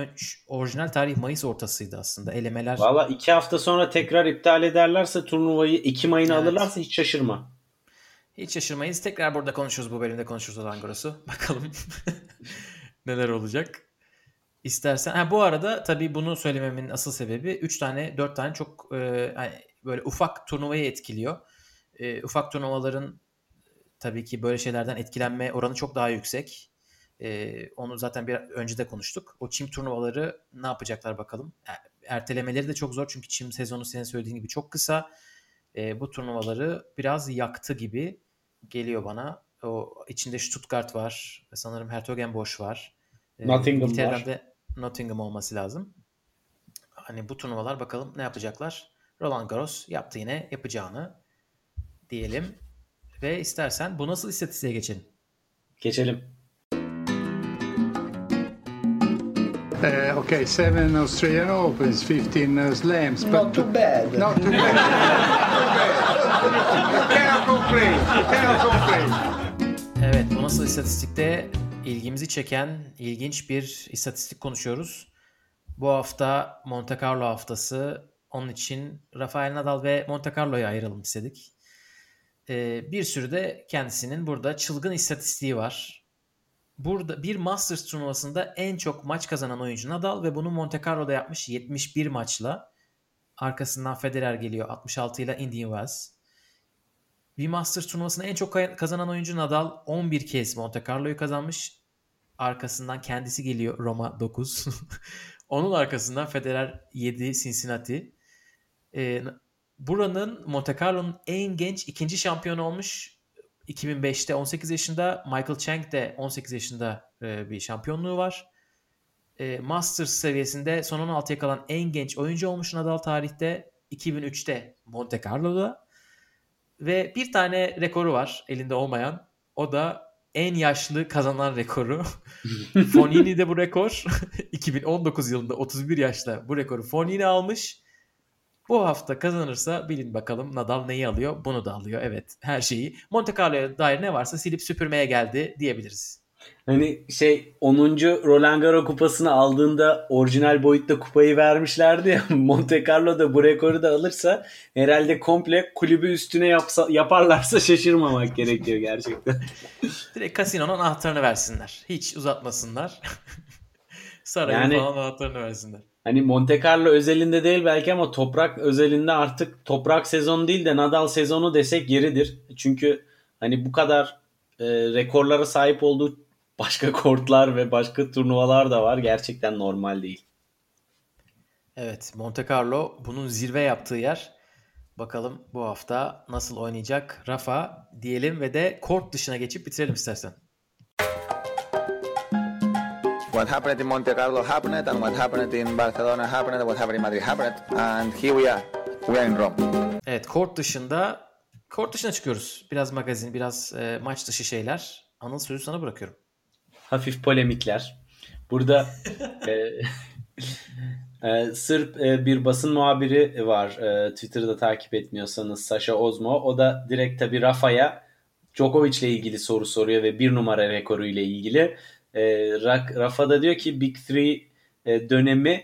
orijinal tarih Mayıs ortasıydı aslında. Elemeler Valla iki hafta sonra tekrar iptal ederlerse turnuvayı Ekim ayına Evet. alırlarsa hiç şaşırma. hiç şaşırmayız. Tekrar burada konuşuruz bu bölümde konuşuruz Roland Garros'u. Bakalım neler olacak. İstersen ha bu arada tabii bunu söylememin asıl sebebi 3 tane 4 tane çok e, hani böyle ufak turnuvayı etkiliyor. E, ufak turnuvaların tabii ki böyle şeylerden etkilenme oranı çok daha yüksek. E, onu zaten bir önce de konuştuk. O çim turnuvaları ne yapacaklar bakalım. E, Ertelemeleri de çok zor çünkü çim sezonu senin söylediğin gibi çok kısa. E, bu turnuvaları biraz yaktı gibi geliyor bana. O içinde Stuttgart var. Sanırım Hertogenbosch var. E, Nottingham var. İngiltere'den de Nottingham olması lazım. Hani bu turnuvalar bakalım ne yapacaklar. Roland Garros yaptı yine yapacağını diyelim. Ve istersen bu nasıl istatistiğe geçelim? Geçelim. Uh, okay, seven Australian Opens, 15 uh, slams. Not too bad. Not too bad. Cannot complain. Cannot complain. Evet bu nasıl istatistikte ilgimizi çeken ilginç bir istatistik konuşuyoruz. Bu hafta Monte Carlo haftası. Onun için Rafael Nadal ve Monte Carlo'ya ayıralım istedik. Ee, bir sürü de kendisinin burada çılgın istatistiği var. Burada bir Masters turnuvasında en çok maç kazanan oyuncu Nadal ve bunu Monte Carlo'da yapmış 71 maçla. Arkasından Federer geliyor 66 ile Indian Wells. Bir Masters turnuvasında en çok kazanan oyuncu Nadal 11 kez Monte Carlo'yu kazanmış. Arkasından kendisi geliyor Roma 9. Onun arkasından Federer 7 Cincinnati. Ee, buranın Monte Carlo'nun en genç ikinci şampiyonu olmuş. 2005'te 18 yaşında. Michael Chang de 18 yaşında e, bir şampiyonluğu var. E, Masters seviyesinde son 16'ya kalan en genç oyuncu olmuş Nadal tarihte. 2003'te Monte Carlo'da. Ve bir tane rekoru var elinde olmayan. O da en yaşlı kazanan rekoru. Fonini de bu rekor. 2019 yılında 31 yaşta bu rekoru Fonini almış. Bu hafta kazanırsa bilin bakalım Nadal neyi alıyor? Bunu da alıyor. Evet her şeyi. Monte Carlo'ya dair ne varsa silip süpürmeye geldi diyebiliriz. Hani şey 10. Roland Garros kupasını aldığında orijinal boyutta kupayı vermişlerdi ya Monte Carlo da bu rekoru da alırsa herhalde komple kulübü üstüne yapsa, yaparlarsa şaşırmamak gerekiyor gerçekten. Direkt kasinonun anahtarını versinler. Hiç uzatmasınlar. Sarayın Yani- falan anahtarını versinler. Hani Monte Carlo özelinde değil belki ama toprak özelinde artık toprak sezonu değil de Nadal sezonu desek yeridir. Çünkü hani bu kadar e, rekorlara sahip olduğu başka kortlar ve başka turnuvalar da var. Gerçekten normal değil. Evet Monte Carlo bunun zirve yaptığı yer. Bakalım bu hafta nasıl oynayacak Rafa diyelim ve de kort dışına geçip bitirelim istersen. What happened in Monte Carlo happened, and what happened in Barcelona happened, what happened in Madrid happened, and here we are. We are in Rome. Evet kort dışında kort dışına çıkıyoruz. Biraz magazin, biraz e, maç dışı şeyler. Anıl sözü sana bırakıyorum. hafif polemikler. Burada e, e, Sırp e, bir basın muhabiri var. E, Twitter'da takip etmiyorsanız Sasha Ozmo. O da direkt tabii Rafa'ya Djokovic ile ilgili soru soruyor ve bir numara rekoru ile ilgili. E, Ra- Rafa da diyor ki Big Three e, dönemi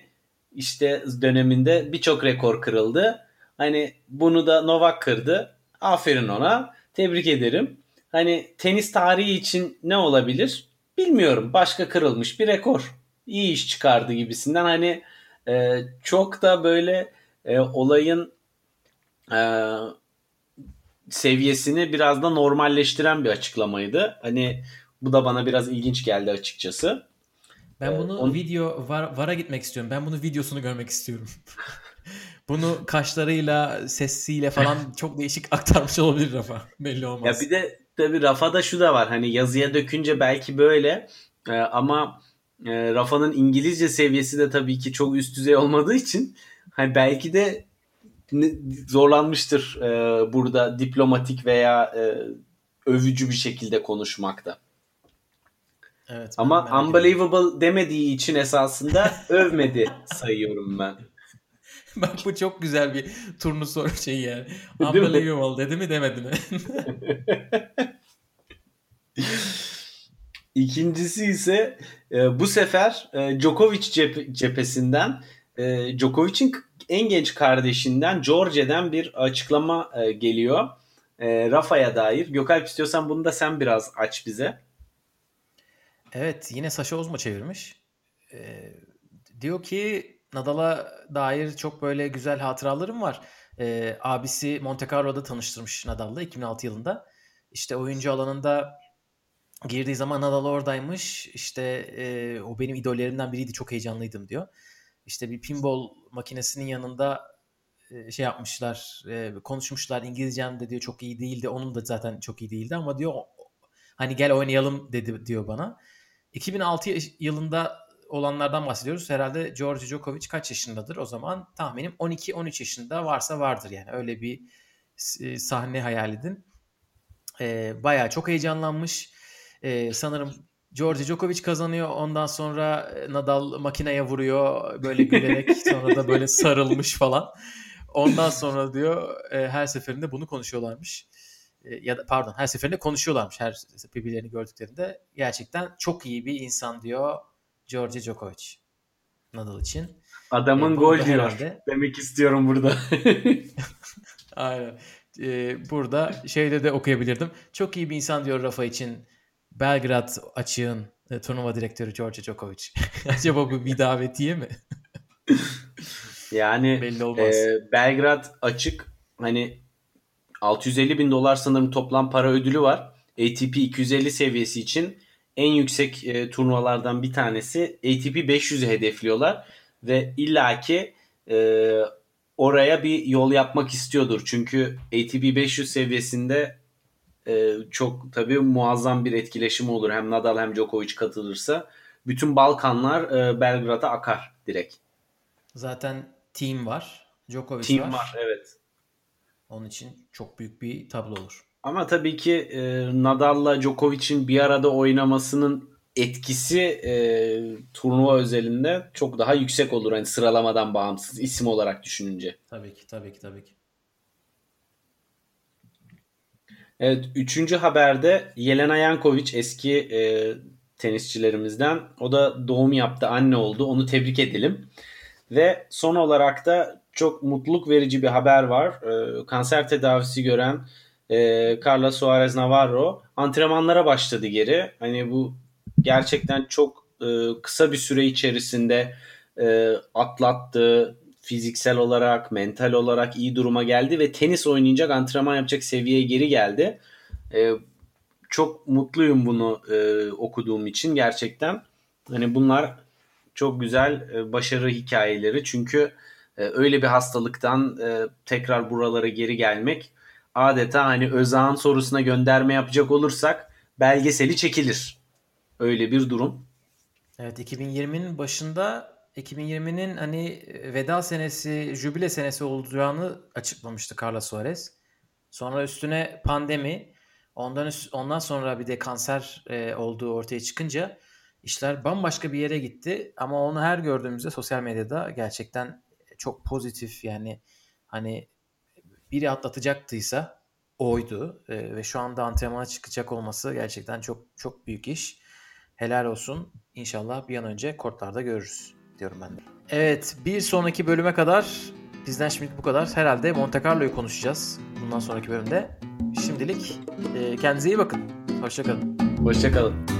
işte döneminde birçok rekor kırıldı. Hani bunu da Novak kırdı. Aferin ona. Tebrik ederim. Hani tenis tarihi için ne olabilir? Bilmiyorum. Başka kırılmış bir rekor. İyi iş çıkardı gibisinden. Hani e, çok da böyle e, olayın e, seviyesini biraz da normalleştiren bir açıklamaydı. Hani bu da bana biraz ilginç geldi açıkçası. Ben Ee, bunu on- video var, vara gitmek istiyorum. Ben bunu videosunu görmek istiyorum. bunu kaşlarıyla, sesiyle falan çok değişik aktarmış olabilir Rafa. Belli olmaz. Ya bir de tabii Rafa'da şu da var. Hani yazıya dökünce belki böyle e, ama e, Rafa'nın İngilizce seviyesi de tabii ki çok üst düzey olmadığı için hani belki de zorlanmıştır e, burada diplomatik veya e, övücü bir şekilde konuşmakta. Evet, ben Ama ediyorum. unbelievable demediği için esasında övmedi sayıyorum ben. Bak bu çok güzel bir turnu soru şeyi yani. Unbelievable dedi mi demedi mi? İkincisi ise e, bu sefer e, Djokovic cephe- cephesinden e, Djokovic'in en genç kardeşinden George'den bir açıklama e, geliyor. E, Rafa'ya dair. Gökalp istiyorsan bunu da sen biraz aç bize. Evet yine Sasha Ozma çevirmiş. Ee, diyor ki Nadal'a dair çok böyle güzel hatıralarım var. Ee, abisi Monte Carlo'da tanıştırmış Nadal'la 2006 yılında. İşte oyuncu alanında girdiği zaman Nadal oradaymış. İşte e, o benim idollerimden biriydi. Çok heyecanlıydım diyor. İşte bir pinball makinesinin yanında e, şey yapmışlar, e, konuşmuşlar. İngilizcem de diyor çok iyi değildi. Onun da zaten çok iyi değildi ama diyor hani gel oynayalım dedi diyor bana. 2006 yaş- yılında olanlardan bahsediyoruz. Herhalde George Djokovic kaç yaşındadır o zaman? Tahminim 12-13 yaşında varsa vardır yani. Öyle bir e, sahne hayal edin. E, bayağı çok heyecanlanmış. E, sanırım George Djokovic kazanıyor. Ondan sonra e, Nadal makineye vuruyor. Böyle gülerek sonra da böyle sarılmış falan. Ondan sonra diyor e, her seferinde bunu konuşuyorlarmış. E, ya da pardon her seferinde konuşuyorlarmış her birbirlerini gördüklerinde. Gerçekten çok iyi bir insan diyor George Djokovic. Nadal için. Adamın E, gol diyor. herhalde- Demek istiyorum burada. Aynen. Ee, burada şeyde de okuyabilirdim. Çok iyi bir insan diyor Rafa için. Belgrad açığın e, turnuva direktörü George Djokovic. Acaba bu bir davetiye mi? Yani Belli olmaz. e, Belgrad açık hani 650 bin dolar sanırım toplam para ödülü var. ATP 250 seviyesi için en yüksek e, turnuvalardan bir tanesi. ATP 500'ü hedefliyorlar ve illaki e, oraya bir yol yapmak istiyordur. Çünkü ATP 500 seviyesinde e, çok tabii muazzam bir etkileşim olur. Hem Nadal hem Djokovic katılırsa. Bütün Balkanlar e, Belgrad'a akar direkt. Zaten team var. Djokovic Team var. var evet. Onun için çok büyük bir tablo olur. Ama tabii ki e, Nadal'la Djokovic'in bir arada oynamasının etkisi e, turnuva özelinde çok daha yüksek olur. Hani sıralamadan bağımsız isim olarak düşününce. Tabii ki tabii ki tabii ki. Evet, üçüncü haberde Yelena Yankovic eski e, tenisçilerimizden. O da doğum yaptı, anne oldu. Onu tebrik edelim. Ve son olarak da çok mutluluk verici bir haber var. E, kanser tedavisi gören e, Carla Suarez Navarro antrenmanlara başladı geri. Hani bu gerçekten çok e, kısa bir süre içerisinde e, atlattı. Fiziksel olarak, mental olarak iyi duruma geldi ve tenis oynayacak, antrenman yapacak seviyeye geri geldi. E, çok mutluyum bunu e, okuduğum için gerçekten. Hani bunlar çok güzel e, başarı hikayeleri çünkü e, öyle bir hastalıktan e, tekrar buralara geri gelmek adeta hani Özağ'ın sorusuna gönderme yapacak olursak belgeseli çekilir. Öyle bir durum. Evet 2020'nin başında 2020'nin hani e, veda senesi, jübile senesi olacağını açıklamıştı Carlos Suarez. Sonra üstüne pandemi, ondan üst- ondan sonra bir de kanser e, olduğu ortaya çıkınca işler bambaşka bir yere gitti. Ama onu her gördüğümüzde sosyal medyada gerçekten çok pozitif yani hani biri atlatacaktıysa oydu E, ve şu anda antrenmana çıkacak olması gerçekten çok çok büyük iş. Helal olsun. İnşallah bir an önce kortlarda görürüz diyorum ben de. Evet bir sonraki bölüme kadar bizden şimdi bu kadar. Herhalde Monte Carlo'yu konuşacağız bundan sonraki bölümde. Şimdilik e, kendinize iyi bakın. Hoşçakalın. Hoşçakalın.